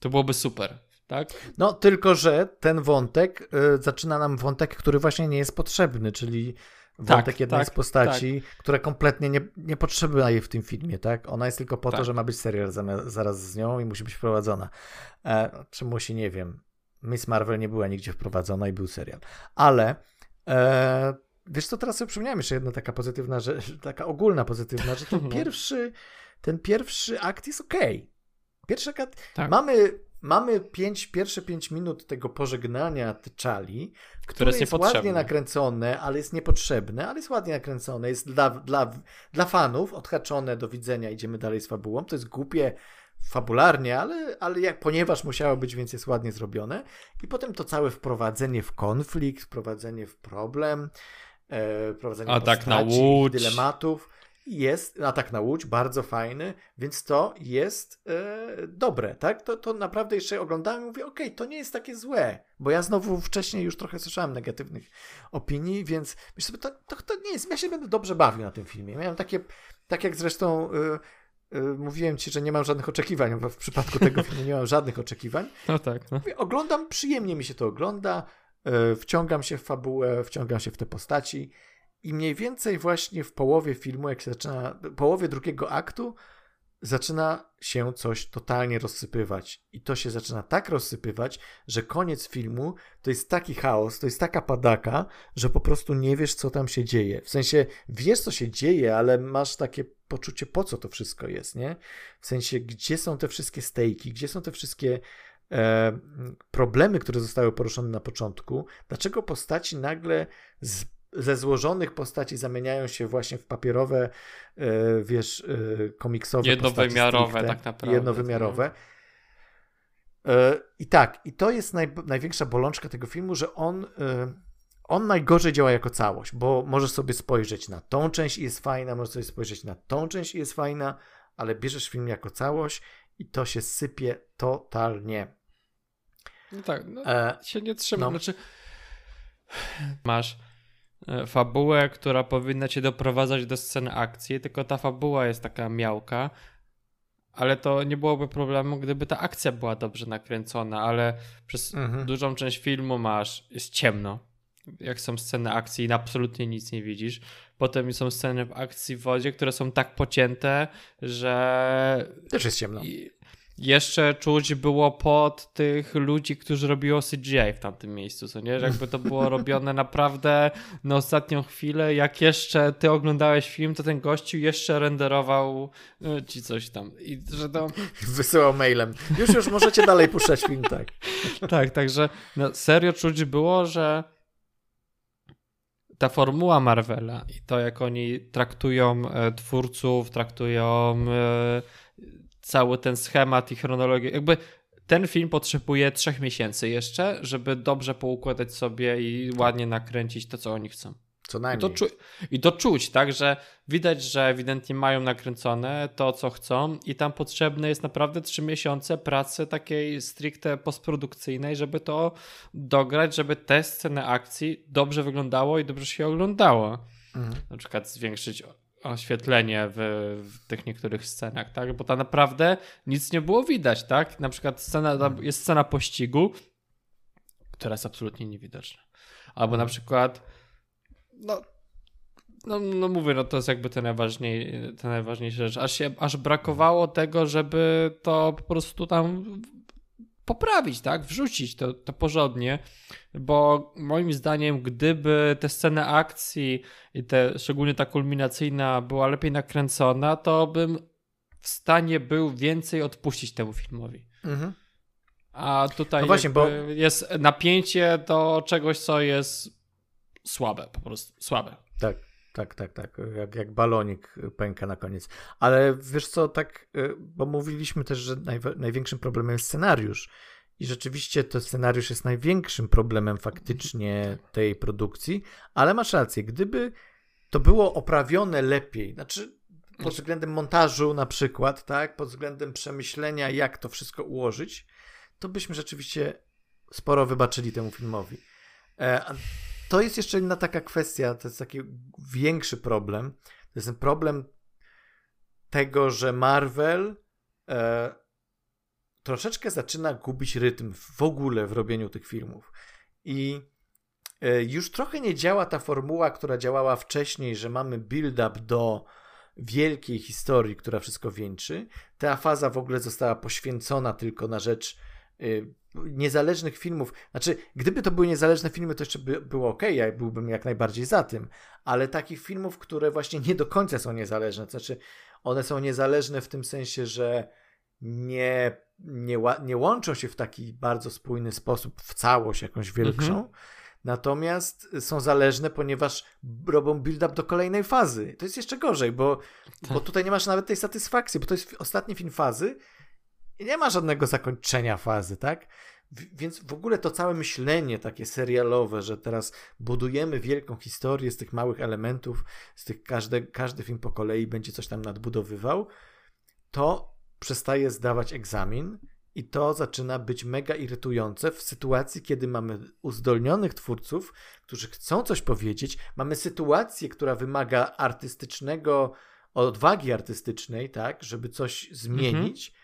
to byłoby super. Tak? No, tylko że ten wątek y, zaczyna nam wątek, który właśnie nie jest potrzebny, czyli wątek tak, jednej tak, z postaci, tak. która kompletnie nie, niepotrzebna jej w tym filmie, tak? Ona jest tylko po to, tak. że ma być serial zaraz z nią i musi być wprowadzona. E, czy musi, nie wiem. Miss Marvel nie była nigdzie wprowadzona i był serial. Ale e, wiesz co, teraz sobie przypomniałem jeszcze jedna taka pozytywna rzecz, taka ogólna pozytywna, że ten pierwszy, ten pierwszy akt jest okej. Okay. Pierwszy akt, tak. mamy mamy pięć, pierwsze pięć minut tego pożegnania T'Challi, które, które jest, jest ładnie nakręcone, ale jest niepotrzebne, ale jest ładnie nakręcone, jest dla, dla, dla fanów odhaczone, do widzenia, idziemy dalej z fabułą. To jest głupie fabularnie, ale, ale jak, ponieważ musiało być, więc jest ładnie zrobione. I potem to całe wprowadzenie w konflikt, wprowadzenie w problem, e, wprowadzenie Atak postaci, na łódź. dylematów jest atak na łódź, bardzo fajny, więc to jest e, dobre, tak? To, to naprawdę jeszcze oglądałem i mówię, okej, okay, to nie jest takie złe, bo ja znowu wcześniej już trochę słyszałem negatywnych opinii, więc myślę sobie, to, to, to nie jest, ja się będę dobrze bawił na tym filmie. Miałem takie, tak jak zresztą e, e, mówiłem ci, że nie mam żadnych oczekiwań, bo w przypadku tego filmu nie mam żadnych oczekiwań. No tak. No. Mówię, oglądam, przyjemnie mi się to ogląda, e, wciągam się w fabułę, wciągam się w te postaci i mniej więcej właśnie w połowie filmu, jak się zaczyna, połowie drugiego aktu, zaczyna się coś totalnie rozsypywać. I to się zaczyna tak rozsypywać, że koniec filmu to jest taki chaos, to jest taka padaka, że po prostu nie wiesz, co tam się dzieje. W sensie wiesz, co się dzieje, ale masz takie poczucie, po co to wszystko jest, nie? W sensie, gdzie są te wszystkie stejki, gdzie są te wszystkie e, problemy, które zostały poruszone na początku, dlaczego postaci nagle z ze złożonych postaci zamieniają się właśnie w papierowe, e, wiesz, e, komiksowe Jednowymiarowe stricte, tak naprawdę. Jednowymiarowe. E, I tak, i to jest naj, największa bolączka tego filmu, że on, on najgorzej działa jako całość, bo możesz sobie spojrzeć na tą część i jest fajna, możesz sobie spojrzeć na tą część i jest fajna, ale bierzesz film jako całość i to się sypie totalnie. No tak, no, e, się nie trzyma. No. Znaczy, masz fabułę, która powinna cię doprowadzać do sceny akcji, tylko ta fabuła jest taka miałka, ale to nie byłoby problemu, gdyby ta akcja była dobrze nakręcona, ale przez mhm. dużą część filmu masz, jest ciemno. Jak są sceny akcji i absolutnie nic nie widzisz. Potem są sceny w akcji w wodzie, które są tak pocięte, że. Też jest ciemno. I jeszcze czuć było pod tych ludzi, którzy robiło CGI w tamtym miejscu, co nie? Że jakby to było robione naprawdę na ostatnią chwilę. Jak jeszcze ty oglądałeś film, to ten gościu jeszcze renderował e, ci coś tam. I że to... Wysyłał mailem. Już, już możecie dalej puszczać film, tak. tak, także no, serio czuć było, że ta formuła Marvela i to, jak oni traktują e, twórców, traktują e, cały ten schemat i chronologię. Jakby ten film potrzebuje trzech miesięcy jeszcze, żeby dobrze poukładać sobie i ładnie nakręcić to, co oni chcą. Co najmniej. I to, czu- I to czuć, tak, że widać, że ewidentnie mają nakręcone to, co chcą i tam potrzebne jest naprawdę trzy miesiące pracy takiej stricte postprodukcyjnej, żeby to dograć, żeby te sceny akcji dobrze wyglądało i dobrze się oglądało. Mhm. Na przykład zwiększyć oświetlenie w, w, tych niektórych scenach, tak? Bo tam naprawdę nic nie było widać, tak? Na przykład scena, mhm. jest scena pościgu, która jest absolutnie niewidoczna. Albo na przykład no, no, no mówię, no to jest jakby te, najważniej, te najważniejsze rzeczy. Aż, się, aż brakowało tego, żeby to po prostu tam poprawić, tak? Wrzucić to, to porządnie, bo moim zdaniem, gdyby te sceny akcji i te, szczególnie ta kulminacyjna była lepiej nakręcona, to bym w stanie był więcej odpuścić temu filmowi. Mhm. A tutaj no właśnie, bo... jest napięcie do czegoś, co jest słabe, po prostu słabe. Tak, tak, tak, tak. Jak, jak balonik pęka na koniec. Ale wiesz co, tak, y, bo mówiliśmy też, że największym problemem jest scenariusz. I rzeczywiście to scenariusz jest największym problemem faktycznie tej produkcji, ale masz rację, gdyby to było oprawione lepiej, znaczy pod względem montażu na przykład, tak, pod względem przemyślenia, jak to wszystko ułożyć, to byśmy rzeczywiście sporo wybaczyli temu filmowi. E, to jest jeszcze inna taka kwestia, to jest taki większy problem. To jest ten problem tego, że Marvel e, troszeczkę zaczyna gubić rytm w ogóle w robieniu tych filmów. I e, już trochę nie działa ta formuła, która działała wcześniej, że mamy build-up do wielkiej historii, która wszystko wieńczy. Ta faza w ogóle została poświęcona tylko na rzecz y, niezależnych filmów, znaczy, gdyby to były niezależne filmy, to jeszcze by było ok, ja byłbym jak najbardziej za tym, ale takich filmów, które właśnie nie do końca są niezależne, to znaczy, one są niezależne w tym sensie, że nie, nie, nie łączą się w taki bardzo spójny sposób w całość jakąś wielkszą, mhm. natomiast są zależne, ponieważ robią build-up do kolejnej fazy. To jest jeszcze gorzej, bo, bo tak. tutaj nie masz nawet tej satysfakcji, bo to jest ostatni film fazy, i nie ma żadnego zakończenia fazy, tak? Więc w ogóle to całe myślenie takie serialowe, że teraz budujemy wielką historię z tych małych elementów, z tych każdy, każdy film po kolei będzie coś tam nadbudowywał, to przestaje zdawać egzamin i to zaczyna być mega irytujące w sytuacji, kiedy mamy uzdolnionych twórców, którzy chcą coś powiedzieć, mamy sytuację, która wymaga artystycznego, odwagi artystycznej, tak, żeby coś zmienić, mhm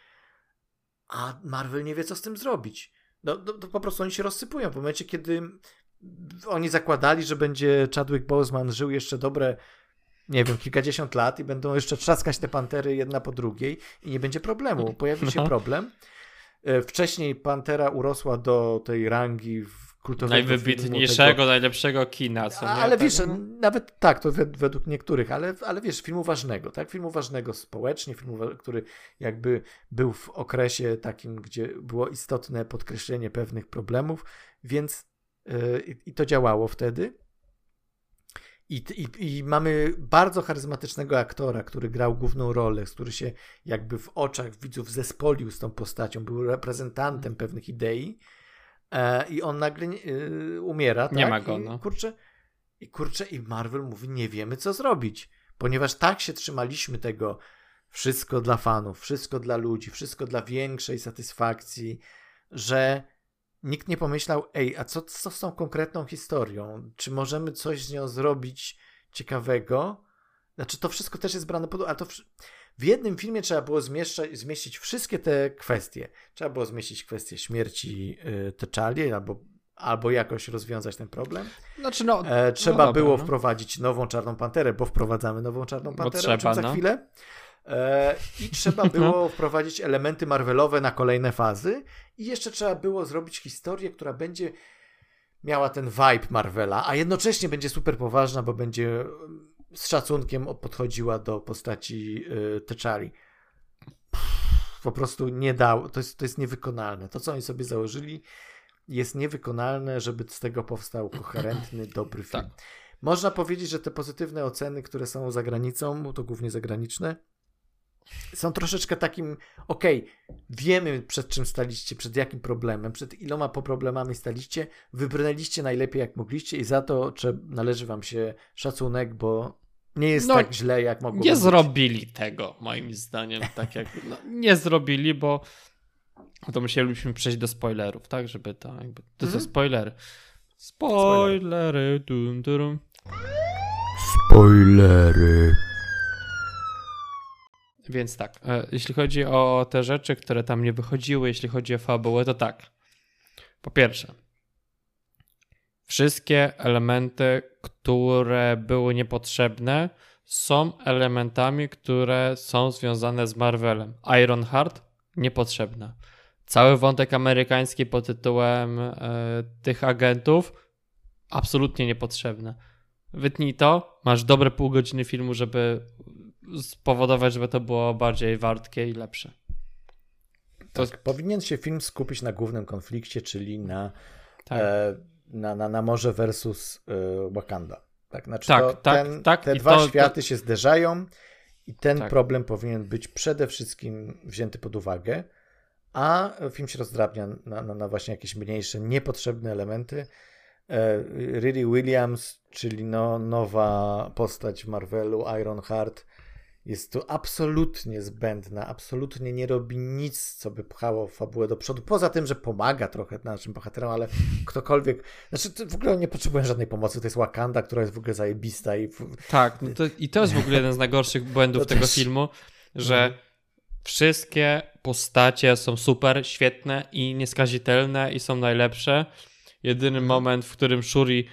a Marvel nie wie, co z tym zrobić. No, no, to po prostu oni się rozsypują. W momencie, kiedy oni zakładali, że będzie Chadwick Boseman żył jeszcze dobre, nie wiem, kilkadziesiąt lat i będą jeszcze trzaskać te pantery jedna po drugiej i nie będzie problemu. Pojawi się no. problem. E, wcześniej Pantera urosła do tej rangi kultowego Najwybitniejszego, tego... najlepszego kina. Co? Ale tak, wiesz, no? nawet tak, to według niektórych, ale, ale wiesz, filmu ważnego, tak? Filmu ważnego społecznie, filmu, który jakby był w okresie takim, gdzie było istotne podkreślenie pewnych problemów, więc yy, i to działało wtedy. I, i, I, mamy bardzo charyzmatycznego aktora, który grał główną rolę, który się jakby w oczach widzów zespolił z tą postacią, był reprezentantem pewnych idei E, I on nagle y, umiera. Nie tak? ma go. No. I, kurczę, I kurczę, i Marvel mówi: Nie wiemy, co zrobić. Ponieważ tak się trzymaliśmy tego wszystko dla fanów, wszystko dla ludzi, wszystko dla większej satysfakcji, że nikt nie pomyślał, ej, a co, co z tą konkretną historią? Czy możemy coś z nią zrobić ciekawego? Znaczy, to wszystko też jest brane pod uwagę, ale to w jednym filmie trzeba było zmieszczać, zmieścić wszystkie te kwestie. Trzeba było zmieścić kwestię śmierci y, T'Challi albo, albo jakoś rozwiązać ten problem. Znaczy no, e, trzeba no było no. wprowadzić nową Czarną Panterę, bo wprowadzamy nową Czarną Panterę trzeba, o za no. chwilę. E, I trzeba było no. wprowadzić elementy Marvelowe na kolejne fazy. I jeszcze trzeba było zrobić historię, która będzie miała ten vibe Marvela, a jednocześnie będzie super poważna, bo będzie z szacunkiem podchodziła do postaci y, T'Challi. Po prostu nie dał, to jest, to jest niewykonalne. To, co oni sobie założyli, jest niewykonalne, żeby z tego powstał koherentny, dobry film. Tak. Można powiedzieć, że te pozytywne oceny, które są za granicą, to głównie zagraniczne, są troszeczkę takim, okej, okay, wiemy przed czym staliście, przed jakim problemem, przed iloma problemami staliście, wybrnęliście najlepiej jak mogliście i za to należy wam się szacunek, bo nie jest no, tak źle jak mogło Nie być. zrobili tego, moim zdaniem, tak jak, no, nie zrobili, bo to musielibyśmy przejść do spoilerów, tak, żeby to jakby, to mhm. są spoilery. Spoilery, dum, dum. Spoilery. Więc tak, e, jeśli chodzi o te rzeczy, które tam nie wychodziły, jeśli chodzi o fabułę, to tak. Po pierwsze, wszystkie elementy, które były niepotrzebne, są elementami, które są związane z Marvelem. Ironheart niepotrzebna. Cały wątek amerykański pod tytułem e, tych agentów absolutnie niepotrzebny. Wytnij to, masz dobre pół godziny filmu, żeby spowodować, żeby to było bardziej wartkie i lepsze. To... Tak, powinien się film skupić na głównym konflikcie, czyli na, tak. e, na, na, na morze versus e, Wakanda. Tak, znaczy tak, to, tak, ten, tak. Te dwa to, światy to... się zderzają i ten tak. problem powinien być przede wszystkim wzięty pod uwagę, a film się rozdrabnia na, na, na właśnie jakieś mniejsze, niepotrzebne elementy. E, Riri Williams, czyli no, nowa postać w Marvelu, Ironheart, jest tu absolutnie zbędna, absolutnie nie robi nic, co by pchało fabułę do przodu, poza tym, że pomaga trochę naszym bohaterom, ale ktokolwiek, znaczy w ogóle nie potrzebują żadnej pomocy, to jest Wakanda, która jest w ogóle zajebista i... Tak, no to, i to jest w ogóle jeden z najgorszych błędów tego też... filmu, że mhm. wszystkie postacie są super, świetne i nieskazitelne i są najlepsze. Jedyny mhm. moment, w którym Shuri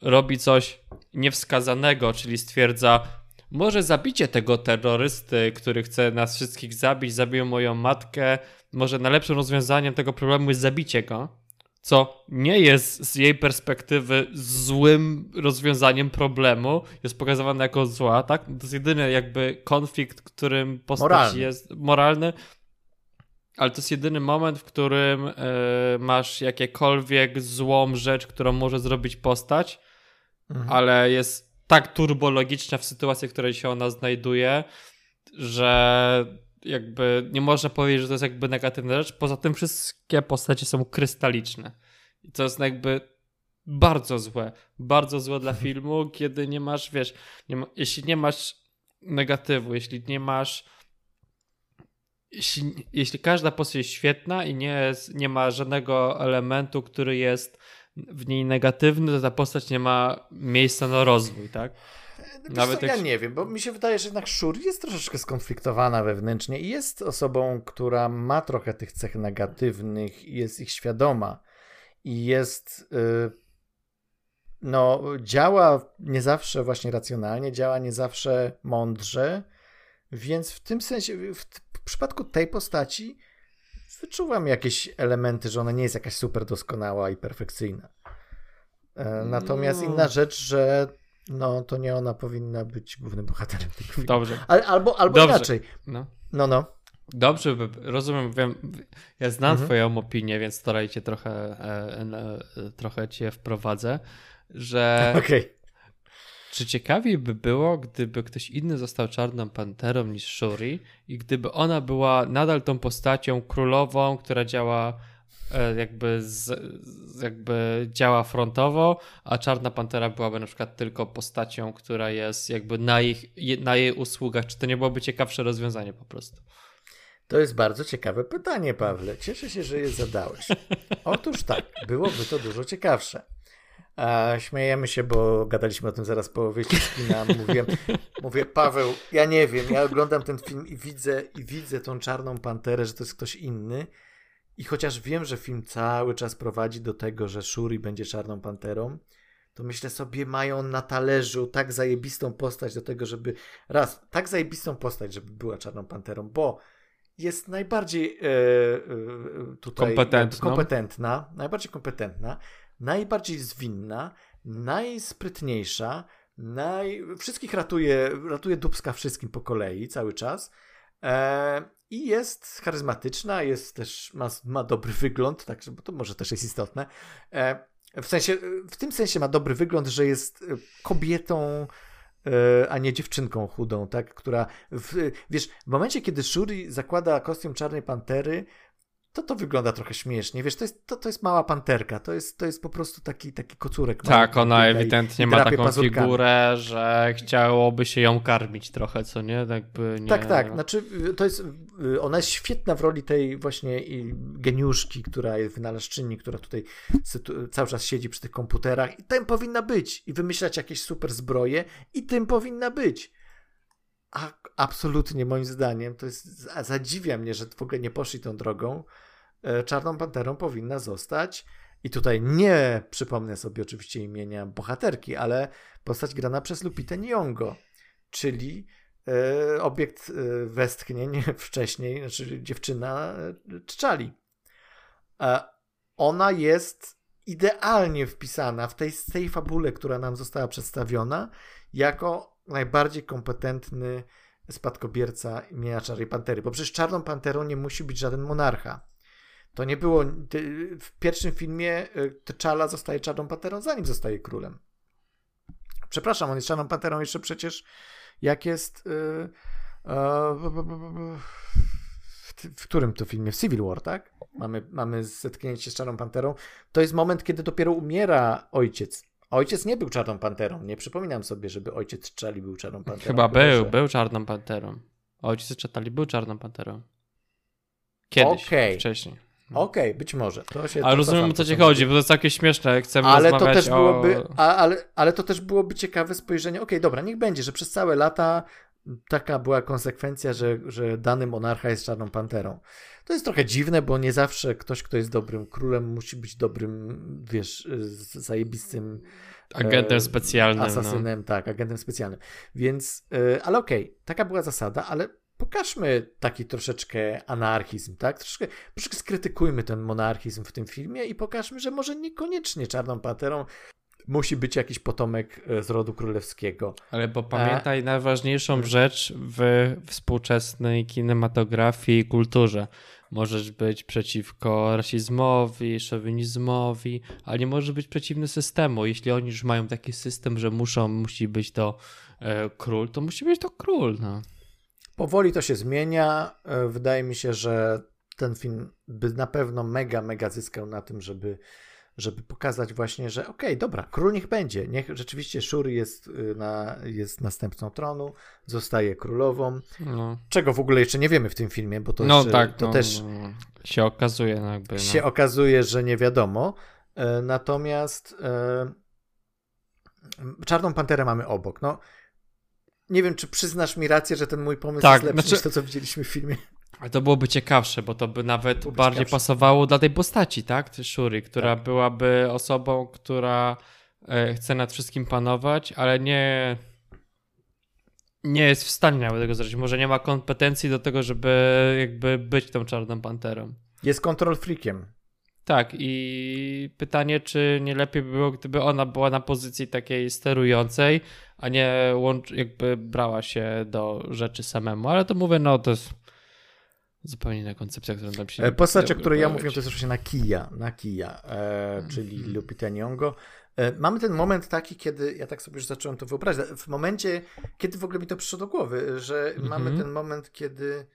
robi coś niewskazanego, czyli stwierdza może zabicie tego terrorysty, który chce nas wszystkich zabić, zabił moją matkę, może najlepszym rozwiązaniem tego problemu jest zabicie go, co nie jest z jej perspektywy złym rozwiązaniem problemu, jest pokazywane jako zła, tak? To jest jedyny jakby konflikt, którym postać moralny. jest moralny, ale to jest jedyny moment, w którym y, masz jakiekolwiek złą rzecz, którą może zrobić postać, mhm. ale jest tak turbologiczna w sytuacji, w której się ona znajduje, że jakby nie można powiedzieć, że to jest jakby negatywna rzecz. Poza tym wszystkie postacie są krystaliczne. I to jest jakby bardzo złe. Bardzo złe dla filmu, kiedy nie masz, wiesz, nie ma, jeśli nie masz negatywu, jeśli nie masz jeśli, jeśli każda postać jest świetna i nie, jest, nie ma żadnego elementu, który jest w niej negatywny, to ta postać nie ma miejsca na rozwój, tak? Nawet co, jak... Ja nie wiem, bo mi się wydaje, że jednak Shuri jest troszeczkę skonfliktowana wewnętrznie i jest osobą, która ma trochę tych cech negatywnych i jest ich świadoma. I jest. Yy, no, działa nie zawsze właśnie racjonalnie, działa nie zawsze mądrze, więc w tym sensie, w, w przypadku tej postaci, wyczuwam jakieś elementy, że ona nie jest jakaś super doskonała i perfekcyjna. E, natomiast no. inna rzecz, że no to nie ona powinna być głównym bohaterem tego filmu. Dobrze. Ale, albo albo Dobrze. inaczej. No. no, no. Dobrze, rozumiem, wiem, ja znam mhm. twoją opinię, więc starajcie trochę, e, e, trochę cię wprowadzę, że okay. Czy ciekawiej by było, gdyby ktoś inny został czarną panterą niż Shuri i gdyby ona była nadal tą postacią królową, która działa e, jakby, z, jakby działa frontowo, a czarna pantera byłaby na przykład tylko postacią, która jest jakby na, ich, na jej usługach. Czy to nie byłoby ciekawsze rozwiązanie po prostu? To jest bardzo ciekawe pytanie, Pawle. Cieszę się, że je zadałeś. Otóż tak, byłoby to dużo ciekawsze. A śmiejemy się, bo gadaliśmy o tym zaraz po wyjściu z kina. Mówię, mówię, Paweł, ja nie wiem, ja oglądam ten film i widzę, i widzę tą czarną panterę, że to jest ktoś inny. I chociaż wiem, że film cały czas prowadzi do tego, że Shuri będzie czarną panterą, to myślę sobie, mają na talerzu tak zajebistą postać do tego, żeby raz, tak zajebistą postać, żeby była czarną panterą, bo jest najbardziej e, e, tutaj kompetentna, najbardziej kompetentna, najbardziej zwinna, najsprytniejsza, naj... wszystkich ratuje, ratuje dubska wszystkim po kolei cały czas. E, I jest charyzmatyczna, jest też, ma, ma dobry wygląd, także, bo to może też jest istotne. E, w sensie, w tym sensie ma dobry wygląd, że jest kobietą e, a nie dziewczynką chudą, tak, która, w, wiesz, w momencie, kiedy Shuri zakłada kostium Czarnej Pantery, to to wygląda trochę śmiesznie. Wiesz, to jest, to, to jest mała panterka, to jest, to jest po prostu taki, taki kocurek. Tak, ona ewidentnie ma taką pazurkami. figurę, że chciałoby się ją karmić trochę, co nie? Jakby nie... Tak, tak, znaczy to jest, ona jest świetna w roli tej właśnie geniuszki, która jest wynalazczyni, która tutaj cały czas siedzi przy tych komputerach i tym powinna być i wymyślać jakieś super zbroje i tym powinna być. A absolutnie moim zdaniem to jest, zadziwia mnie, że w ogóle nie poszli tą drogą. E, Czarną Panterą powinna zostać i tutaj nie przypomnę sobie oczywiście imienia bohaterki, ale postać grana przez Lupitę Nyong'o, czyli e, obiekt e, westchnień wcześniej, znaczy dziewczyna Czczali. Ona jest idealnie wpisana w tej, tej fabule, która nam została przedstawiona, jako najbardziej kompetentny spadkobierca imienia Czarej Pantery. Bo przecież Czarną Panterą nie musi być żaden monarcha. To nie było. W pierwszym filmie y, T'Challa zostaje Czarną Panterą, zanim zostaje królem. Przepraszam, on jest Czarną Panterą jeszcze przecież jak jest. Y, w którym to filmie? W Civil War, tak? Mamy, mamy zetknięcie z Czarną Panterą. To jest moment, kiedy dopiero umiera ojciec Ojciec nie był czarną panterą. Nie przypominam sobie, żeby ojciec Czali był czarną panterą. Chyba był, był czarną panterą. Ojciec Czali był czarną panterą. Kiedyś, okay. wcześniej. Okej, okay, być może. To się ale rozumiem, o co ci chodzi, bo to jest takie śmieszne. Chcemy ale to też byłoby, a, ale, ale to też byłoby ciekawe spojrzenie. Okej, okay, dobra, niech będzie, że przez całe lata taka była konsekwencja, że, że dany monarcha jest czarną panterą. To jest trochę dziwne, bo nie zawsze ktoś, kto jest dobrym królem, musi być dobrym, wiesz, zajebistym agentem e, specjalnym. No. Asasynem, no. tak, agentem specjalnym. Więc, e, ale okej, okay, taka była zasada, ale pokażmy taki troszeczkę anarchizm, tak? Troszeczkę, troszeczkę skrytykujmy ten monarchizm w tym filmie i pokażmy, że może niekoniecznie czarną panterą musi być jakiś potomek e, z rodu królewskiego. Ale bo pamiętaj A... najważniejszą hmm. rzecz w współczesnej kinematografii i kulturze. Możesz być przeciwko rasizmowi, szowinizmowi, ale nie możesz być przeciwny systemu. Jeśli oni już mają taki system, że muszą, musi być to e, król, to musi być to król. No. Powoli to się zmienia. E, wydaje mi się, że ten film by na pewno mega, mega zyskał na tym, żeby żeby pokazać właśnie, że okej, okay, dobra, król niech będzie. Niech rzeczywiście Shuri jest, y, na, jest następcą tronu, zostaje królową. No. Czego w ogóle jeszcze nie wiemy w tym filmie, bo to, no, jeszcze, tak, to no, też no, się okazuje. No jakby, się okazuje, że nie wiadomo. E, natomiast e, Czarną Panterę mamy obok. No, nie wiem, czy przyznasz mi rację, że ten mój pomysł tak, jest lepszy znaczy... niż to, co widzieliśmy w filmie. Ale to byłoby ciekawsze, bo to by nawet bardziej ciekawsze. pasowało dla tej postaci, tak? Shuri, która tak. byłaby osobą, która e, chce nad wszystkim panować, ale nie nie jest w stanie nawet tego zrobić. Może nie ma kompetencji do tego, żeby jakby być tą czarną panterą. Jest kontrol freakiem. Tak, i pytanie, czy nie lepiej by było, gdyby ona była na pozycji takiej sterującej, a nie łącz, jakby brała się do rzeczy samemu. Ale to mówię, no to jest Zupełnie inna koncepcja, którą tam się... E, postać, o której ja mówię, to jest oczywiście Nakia, Nakia e, mm. czyli mm. Lupita Nyong'o. E, mamy ten moment taki, kiedy, ja tak sobie już zacząłem to wyobrazić, w momencie, kiedy w ogóle mi to przyszło do głowy, że mm -hmm. mamy ten moment, kiedy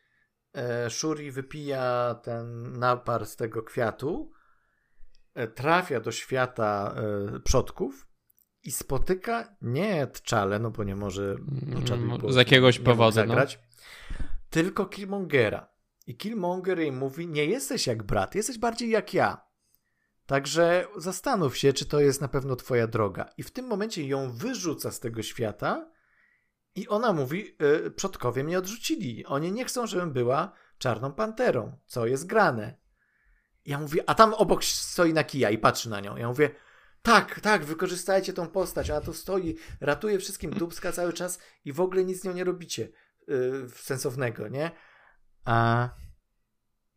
e, Shuri wypija ten napar z tego kwiatu, e, trafia do świata e, przodków i spotyka nie T'Challę, no bo nie może mm, z jakiegoś powodu no. zagrać, no. tylko Killmongera. I Killmonger jej mówi: Nie jesteś jak brat, jesteś bardziej jak ja. Także zastanów się, czy to jest na pewno twoja droga. I w tym momencie ją wyrzuca z tego świata i ona mówi: y, Przodkowie mnie odrzucili. Oni nie chcą, żebym była czarną panterą. Co jest grane? Ja mówię, a tam obok stoi na kija i patrzy na nią. Ja mówię, tak, tak, wykorzystajcie tą postać. Ona tu stoi, ratuje wszystkim dubska cały czas i w ogóle nic z nią nie robicie yy, sensownego, nie? A...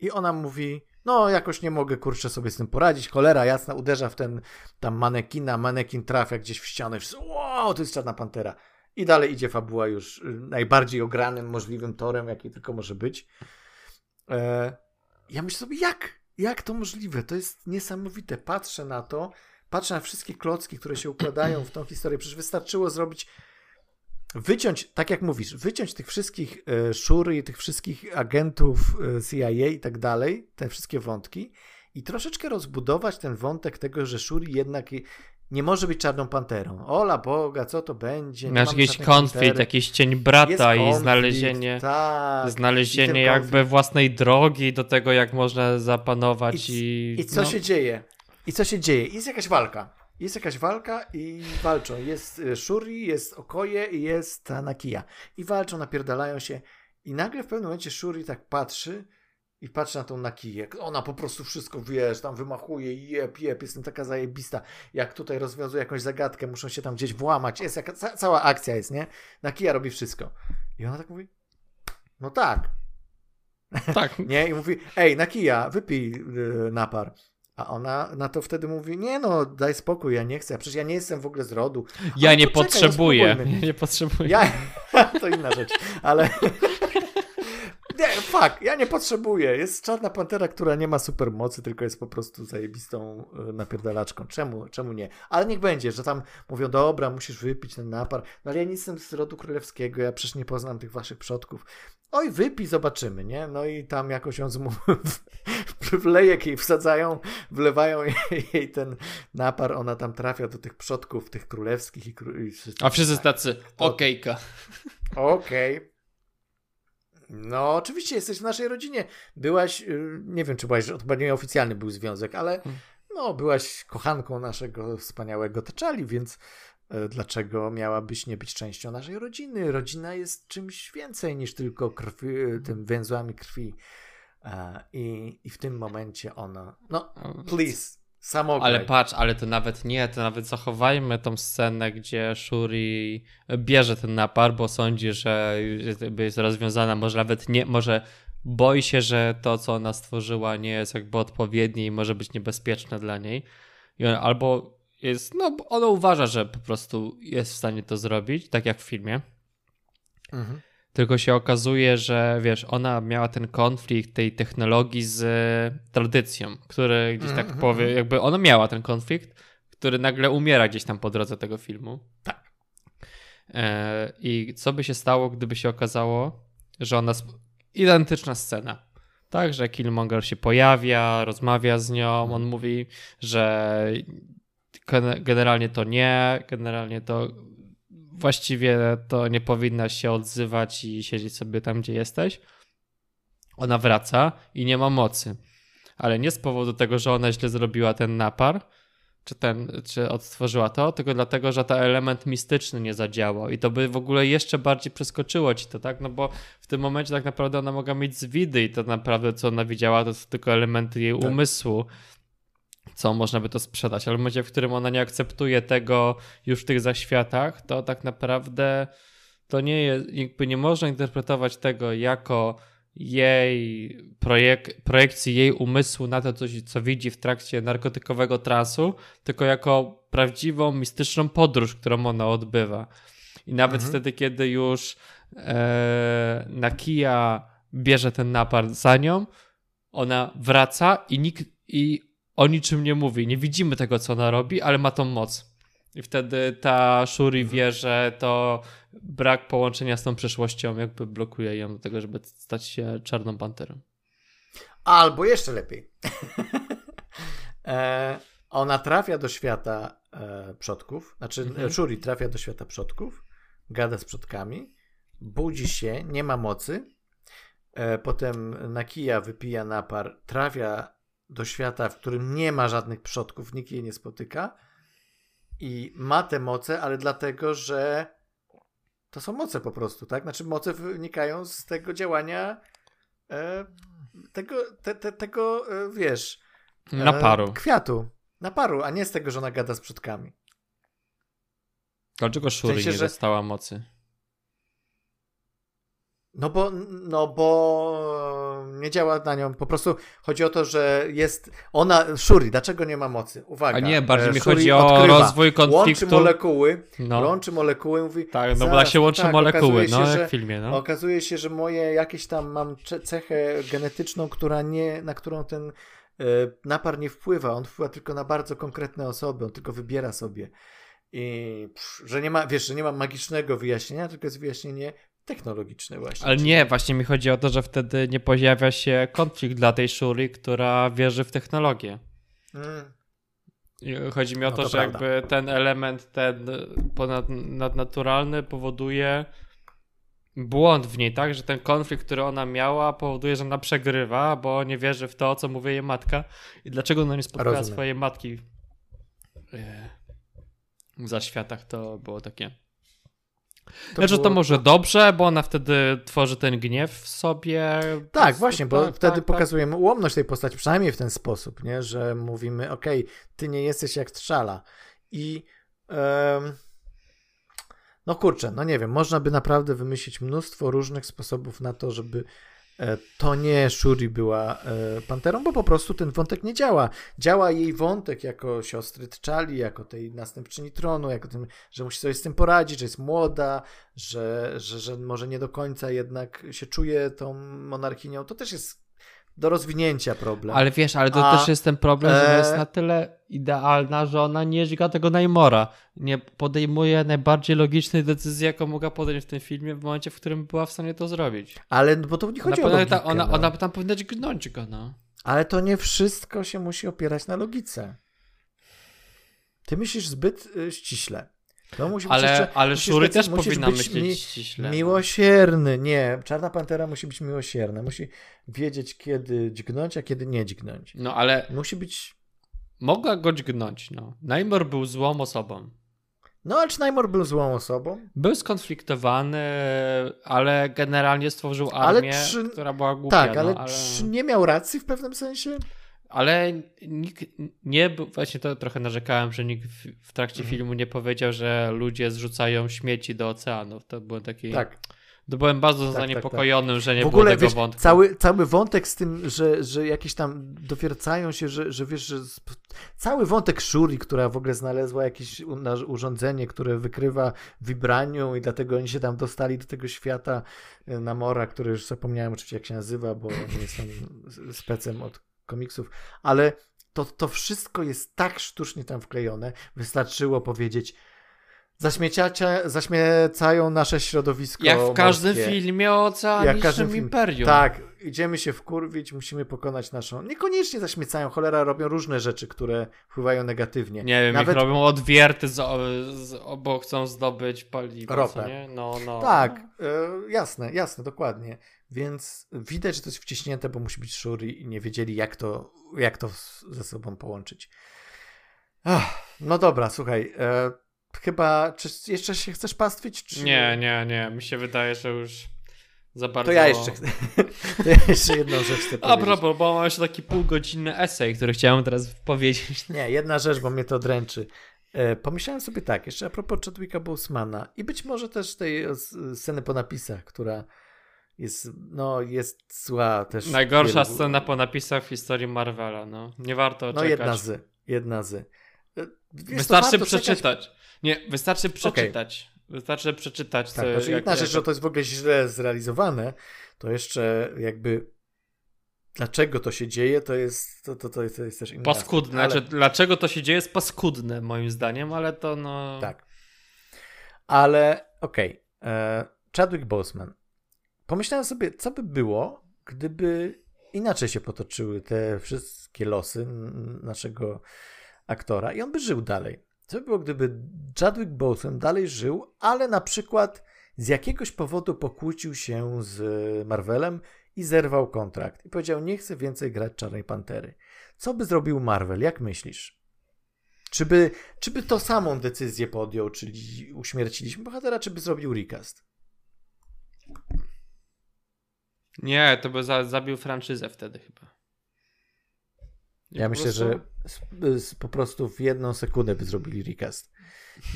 I ona mówi, no jakoś nie mogę kurczę sobie z tym poradzić, cholera jasna, uderza w ten tam manekina, manekin trafia gdzieś w ścianę, wszyscy, wow, to jest Czarna Pantera. I dalej idzie fabuła już y, najbardziej ogranym możliwym torem, jaki tylko może być. E... Ja myślę sobie, jak? Jak to możliwe? To jest niesamowite. Patrzę na to, patrzę na wszystkie klocki, które się układają w tą historię. Przecież wystarczyło zrobić wyciąć, tak jak mówisz, wyciąć tych wszystkich y, szury i tych wszystkich agentów y, CIA i tak dalej, te wszystkie wątki i troszeczkę rozbudować ten wątek tego, że Shuri jednak nie może być czarną panterą. Ola Boga, co to będzie? Masz jakiś konflikt, pantery. jakiś cień brata i znalezienie, tak, znalezienie i jakby własnej drogi do tego, jak można zapanować. I, i, i co no. się dzieje? I co się dzieje? Jest jakaś walka. Jest jakaś walka i walczą. Jest y, Shuri, jest Okoje i jest Nakia. I walczą, napierdalają się. I nagle w pewnym momencie Shuri tak patrzy i patrzy na tą Nakiję. Ona po prostu wszystko, wiesz, tam wymachuje, jep, jep, jestem taka zajebista. Jak tutaj rozwiązuje jakąś zagadkę, muszą się tam gdzieś włamać. Jest jaka, ca cała akcja jest, nie? Nakija robi wszystko. I ona tak mówi, no tak. Tak. nie? I mówi, ej, Nakija, wypij yy, napar. A ona na to wtedy mówi, nie no, daj spokój, ja nie chcę, przecież ja nie jestem w ogóle z rodu. Ja nie potrzebuję. Ja nie potrzebuję. Ja, to inna rzecz, ale nie, fuck, ja nie potrzebuję. Jest czarna pantera, która nie ma supermocy, tylko jest po prostu zajebistą e, napierdalaczką. Czemu, czemu nie? Ale niech będzie, że tam mówią, dobra, musisz wypić ten napar. No ale ja nie jestem z rodu królewskiego, ja przecież nie poznam tych waszych przodków. Oj, wypij, zobaczymy, nie? No i tam jakoś ją zmu... wlejek jej wsadzają, wlewają jej ten napar, ona tam trafia do tych przodków, tych królewskich i, kró... A wszyscy tacy, okejka. Okej. Okay. No, oczywiście jesteś w naszej rodzinie. Byłaś, y, nie wiem, czy byłaś, to chyba nieoficjalny był związek, ale hmm. no, byłaś kochanką naszego wspaniałego Teczali, więc y, dlaczego miałabyś nie być częścią naszej rodziny? Rodzina jest czymś więcej niż tylko krwi, y, tym węzłami krwi. I, I w tym momencie ona, no, please, Samograj. Ale patrz, ale to nawet nie, to nawet zachowajmy tą scenę, gdzie Shuri bierze ten napar, bo sądzi, że jest rozwiązana, może nawet nie, może boi się, że to, co ona stworzyła, nie jest jakby odpowiednie i może być niebezpieczne dla niej. I on, albo jest, no, ona uważa, że po prostu jest w stanie to zrobić, tak jak w filmie. Mhm. Tylko się okazuje, że wiesz, ona miała ten konflikt tej technologii z tradycją, który gdzieś tak mm -hmm. powie, jakby ona miała ten konflikt, który nagle umiera gdzieś tam po drodze tego filmu. Tak. E, I co by się stało, gdyby się okazało, że ona. Identyczna scena. Tak, że Killmonger się pojawia, rozmawia z nią, on mówi, że generalnie to nie, generalnie to właściwie to nie powinnaś się odzywać i siedzieć sobie tam, gdzie jesteś. Ona wraca i nie ma mocy. Ale nie z powodu tego, że ona źle zrobiła ten napar, czy, ten, czy odtworzyła to, tylko dlatego, że ten element mistyczny nie zadziałał. I to by w ogóle jeszcze bardziej przeskoczyło ci to, tak? No bo w tym momencie tak naprawdę ona mogła mieć zwidy i to naprawdę, co ona widziała, to są tylko elementy jej tak. umysłu co można by to sprzedać, ale w momencie, w którym ona nie akceptuje tego już w tych zaświatach, to tak naprawdę to nie jest, jakby nie można interpretować tego jako jej projek projekcji jej umysłu na to, co, co widzi w trakcie narkotykowego transu, tylko jako prawdziwą, mistyczną podróż, którą ona odbywa. I nawet mhm. wtedy, kiedy już e, Nakia bierze ten napar za nią, ona wraca i nikt i o niczym nie mówi. Nie widzimy tego, co ona robi, ale ma tą moc. I wtedy ta Shuri wie, że to brak połączenia z tą przeszłością jakby blokuje ją do tego, żeby stać się czarną panterą. Albo jeszcze lepiej. e, ona trafia do świata e, przodków, znaczy mhm. Shuri trafia do świata przodków, gada z przodkami, budzi się, nie ma mocy, e, potem Nakija wypija napar, trafia do świata, w którym nie ma żadnych przodków, nikt jej nie spotyka i ma te moce, ale dlatego, że to są moce po prostu, tak? Znaczy moce wynikają z tego działania e, tego, te, te, tego, e, wiesz... E, Naparu. Kwiatu. Naparu, a nie z tego, że ona gada z przodkami. Dlaczego Shuri w sensie, nie że... dostała mocy? No bo, no bo nie działa na nią. Po prostu chodzi o to, że jest ona, Shuri, dlaczego nie ma mocy? Uwaga. A nie, bardziej mi chodzi o odkrywa, rozwój konfliktu. Łączy molekuły, no. łączy molekuły, mówi. Tak, no zaraz, bo się łączy tak, molekuły, no się, jak w filmie, no. Okazuje się, że moje jakieś tam mam cechę genetyczną, która nie, na którą ten y, napar nie wpływa. On wpływa tylko na bardzo konkretne osoby, on tylko wybiera sobie. I pff, że nie ma, wiesz, że nie ma magicznego wyjaśnienia, tylko jest wyjaśnienie technologiczne właśnie. Ale nie, właśnie mi chodzi o to, że wtedy nie pojawia się konflikt dla tej Shuri, która wierzy w technologię. Mm. Chodzi mi o no to, to, że prawda. jakby ten element, ten ponadnaturalny powoduje błąd w niej, tak? Że ten konflikt, który ona miała, powoduje, że ona przegrywa, bo nie wierzy w to, co mówi jej matka. I dlaczego ona nie spotkała Rozumiem. swojej matki w zaświatach, to było takie. To znaczy, było... to może dobrze, bo ona wtedy tworzy ten gniew w sobie. Tak, właśnie, bo tak, wtedy tak, tak. pokazujemy tak. ułomność tej postaci, przynajmniej w ten sposób, nie? że mówimy, okej, okay, ty nie jesteś jak trzala. I um, no kurczę, no nie wiem, można by naprawdę wymyślić mnóstwo różnych sposobów na to, żeby to nie Shuri była e, panterą, bo po prostu ten wątek nie działa. Działa jej wątek jako siostry T'Challi, jako tej następczyni tronu, jako tym, że musi sobie z tym poradzić, że jest młoda, że, że, że może nie do końca jednak się czuje tą monarchinią. To też jest do rozwinięcia problem. Ale wiesz, ale to A, też jest ten problem, że e... jest na tyle idealna, że ona nie dźga tego Najmora. Nie podejmuje najbardziej logicznej decyzji, jaką mogła podjąć w tym filmie w momencie, w którym była w stanie to zrobić. Ale bo to nie chodzi ona o logikę. Ta, ona, no. ona tam powinna dźgnąć go, no. Ale to nie wszystko się musi opierać na logice. Ty myślisz zbyt y, ściśle. Musi ale, być jeszcze, ale Szury też powinna być myśleć mi, ściśle. No. Miłosierny, nie. Czarna Pantera musi być miłosierna. Musi wiedzieć, kiedy dźgnąć, a kiedy nie dźgnąć. No ale... Musi być... Mogła go dźgnąć, no. Najmor był złą osobą. No, ale czy Najmor był złą osobą? Był skonfliktowany, ale generalnie stworzył armię, czy... która była głupia. Tak, ale, no, ale, czy nie miał racji w pewnym sensie? Ale nikt nie, właśnie to trochę narzekałem, że nikt w, trakcie mhm. filmu nie powiedział, że ludzie zrzucają śmieci do oceanów. To było taki. Tak. To byłem bardzo tak, zaniepokojonym, tak, tak. że nie w ogóle, było tego wiesz, wątku. Cały, cały wątek z tym, że, że jakieś tam dowiercają się, że, że wiesz, że cały wątek Shuri, która w ogóle znalazła jakieś urządzenie, które wykrywa wibranium i dlatego oni się tam dostali do tego świata e, Namora, który już zapomniałem oczywiście jak się nazywa, bo nie jestem specem od komiksów, ale to, to wszystko jest tak sztucznie tam wklejone. Wystarczyło powiedzieć, zaśmiecają nasze środowisko. Jak w każdym morskie. filmie o oceanicznym imperium. Tak, idziemy się wkurwić, musimy pokonać naszą. Niekoniecznie zaśmiecają, cholera robią różne rzeczy, które wpływają negatywnie. Nie wiem, Nawet... robią odwierty, z, z, bo chcą zdobyć paliwo. Ropę. No, no. Tak, y, jasne, jasne, dokładnie. Więc widać, że to jest wciśnięte, bo musi być Shuri i nie wiedzieli, jak to, jak to ze sobą połączyć. Ach, no dobra, słuchaj. E, chyba, czy jeszcze się chcesz pastwić? Czy... Nie, nie, nie. Mi się wydaje, że już za bardzo... To ja jeszcze, to ja jeszcze jedną rzecz chcę powiedzieć. A propos, bo mam jeszcze taki półgodzinny esej, który chciałem teraz powiedzieć. Nie, jedna rzecz, bo mnie to dręczy. E, pomyślałem sobie tak, jeszcze a propos Chadwicka Bosemana i być może też tej sceny po napisach, która jest, no, jest zła też. Najgorsza wielu... scena po napisach w historii Marvela, no. Nie warto no, czekać. No jedna z, jedna z. E, wiesz, wystarczy przeczytać. Czekać... Nie, wystarczy przeczytać. Okay. Wystarczy przeczytać. Tak, co, znaczy jedna rzecz, że to jest w ogóle źle zrealizowane, to jeszcze jakby dlaczego to się dzieje, to jest, to, to, to jest, to jest też. Paskudne. Ale... Znaczy, dlaczego to się dzieje jest paskudne moim zdaniem, ale to no... Tak. Ale okej. Okay. E, Chadwick Boseman pomyślałem sobie, co by było, gdyby inaczej się potoczyły te wszystkie losy naszego aktora i on by żył dalej. Co by było, gdyby Chadwick Boseman dalej żył, ale na przykład z jakiegoś powodu pokłócił się z Marvelem i zerwał kontrakt i powiedział, nie chcę więcej grać Czarnej Pantery. Co by zrobił Marvel? Jak myślisz? Czy by, czy by to samą decyzję podjął, czyli uśmierciliśmy bohatera, czy by zrobił recast? Nie, to by za, zabił franczyzę wtedy chyba. ja myślę, prostu... że z, z, po prostu w jedną sekundę by zrobili recast.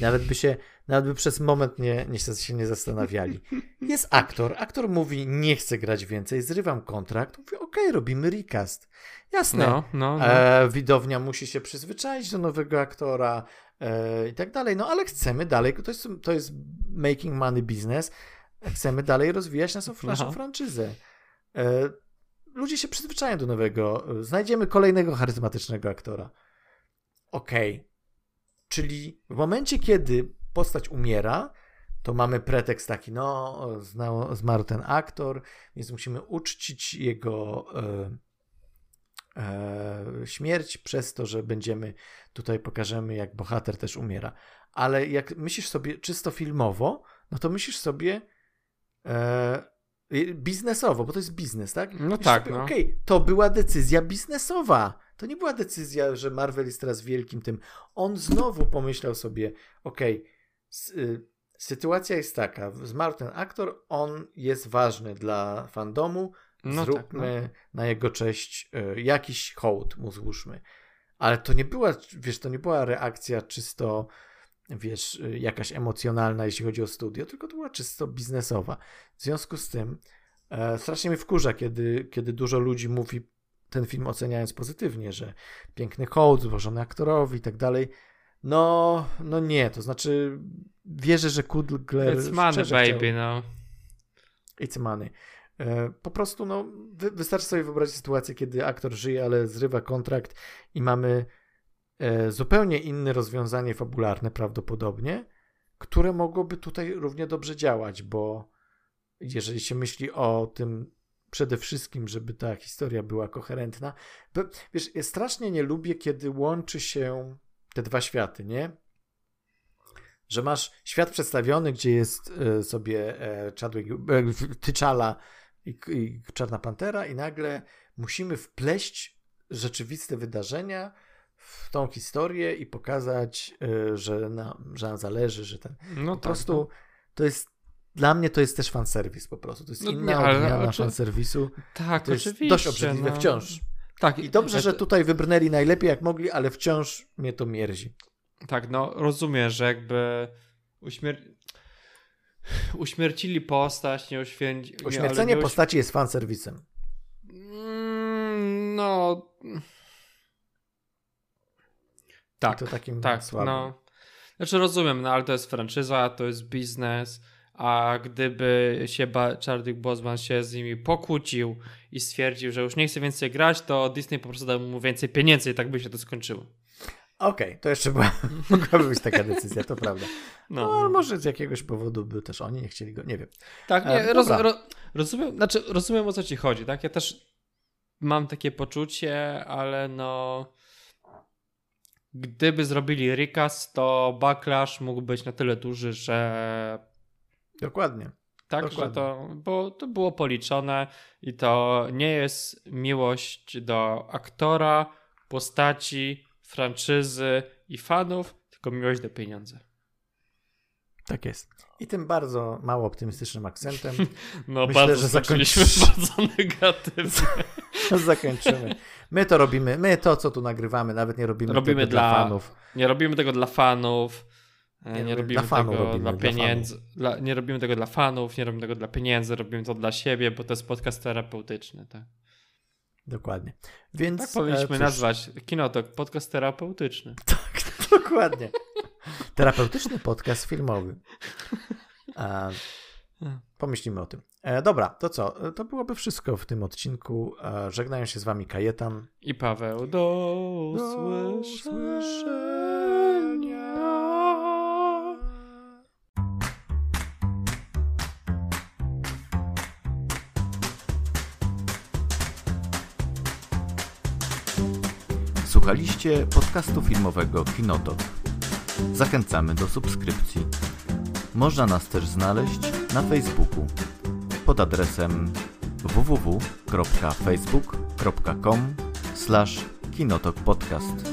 Nawet by się, nawet by przez moment nie, nie się nie zastanawiali. Jest aktor, aktor mówi, nie chcę grać więcej, zrywam kontrakt. Mówi, okej, okay, robimy recast. Jasne. No, no, no. E, widownia musi się przyzwyczaić do nowego aktora e, i tak dalej, no ale chcemy dalej, to jest, to jest making money business, chcemy dalej rozwijać naszą, naszą no. franczyzę. E, ludzie się przyzwyczają do nowego. Znajdziemy kolejnego charyzmatycznego aktora. Okej. Okay. Czyli w momencie, kiedy postać umiera, to mamy pretekst taki, no, zmarł ten aktor, więc musimy uczcić jego e, e, śmierć przez to, że będziemy tutaj pokażemy, jak bohater też umiera. Ale jak myślisz sobie czysto filmowo, no to myślisz sobie e, biznesowo, bo to jest biznes, tak? No tak, no. Okej, okay, to była decyzja biznesowa. To nie była decyzja, że Marvel jest teraz wielkim tym. On znowu pomyślał sobie, okej, okay, sytuacja jest taka, zmarł ten aktor, on jest ważny dla fandomu, no zróbmy tak, no. na jego cześć y, jakiś hołd mu złóżmy. Ale to nie była, wiesz, to nie była reakcja czysto, wiesz, y, jakaś emocjonalna, jeśli chodzi o studio, tylko to była czysto biznesowa. W związku z tym e, strasznie mnie wkurza, kiedy, kiedy dużo ludzi mówi ten film oceniając pozytywnie, że piękny hołd złożony aktorowi i tak dalej. No, no nie, to znaczy wierzę, że Kudler It's money, baby, chciał... no. It's money. E, po prostu, no, wy, wystarczy sobie wyobrazić sytuację, kiedy aktor żyje, ale zrywa kontrakt i mamy zupełnie inne rozwiązanie fabularne prawdopodobnie, które mogłoby tutaj równie dobrze działać, bo jeżeli się myśli o tym przede wszystkim, żeby ta historia była koherentna. Bo, wiesz, ja strasznie nie lubię, kiedy łączy się te dwa światy, nie? Że masz świat przedstawiony, gdzie jest e, sobie e, Chadwick, e, T'Challa i, i Czarna Pantera i nagle musimy wpleść rzeczywiste wydarzenia w tą historię i pokazać, że nam, że nam zależy, że ten... No po tak, prostu no. to jest dla mnie to jest też fanserwis po prostu. To jest no, inna nie, odmiana oczy... fanserwisu. Tak, to oczywiście. Jest dość obrzydliwe no. wciąż. Tak. I dobrze, że tutaj wybrnęli najlepiej jak mogli, ale wciąż mnie to mierzi. Tak, no rozumiem, że jakby uśmier... uśmiercili postać, nie uświęci... Uśmiercenie nie, postaci jest fanserwisem. Mm, no... Tak, to takim tak, słabym. no. Znaczy rozumiem, no ale to jest franczyza, to jest biznes a gdyby się Chadwick Boseman się z nimi pokłócił i stwierdził, że już nie chce więcej grać, to Disney po prostu dał mu więcej pieniędzy i tak by się to skończyło. Okej, okay, to jeszcze była, mogłaby być taka decyzja, to prawda. No, no, może z jakiegoś powodu by też oni nie chcieli go, nie wiem. Tak, nie, e, roz, ro, rozumiem, znaczy rozumiem o co ci chodzi, tak? Ja też mam takie poczucie, ale no gdyby zrobili recast, to backlash mógł być na tyle duży, że Dokładnie. Tak, Dokładnie. że to, bo to było policzone i to nie jest miłość do aktora, postaci, franczyzy i fanów, tylko miłość do pieniędzy. Tak jest. I tym bardzo mało optymistycznym akcentem. No, myślę, bardzo że zakończyliśmy bardzo negatywnie. zakończymy. My to robimy, my to, co tu nagrywamy, nawet nie robimy, robimy tego dla, dla fanów. Nie robimy tego dla fanów. Nie, nie, nie robimy tego robimy, dla pieniędzy. Dla dla, nie robimy tego dla fanów, nie robimy tego dla pieniędzy, robimy to dla siebie, bo to jest podcast terapeutyczny, tak? Dokładnie. Więc tak powinniśmy e, nazwać Kinotok podcast terapeutyczny. Tak, dokładnie. Terapeutyczny podcast filmowy. E, pomyślimy o tym. E, dobra, to co? To byłoby wszystko w tym odcinku. E, żegnają się z wami Kajetan i Paweł. Do, do usłyszenia. Słuchaliście podcastu filmowego Kinotok. Zachęcamy do subskrypcji. Można nas też znaleźć na Facebooku pod adresem www.facebook.com/kinotokpodcast.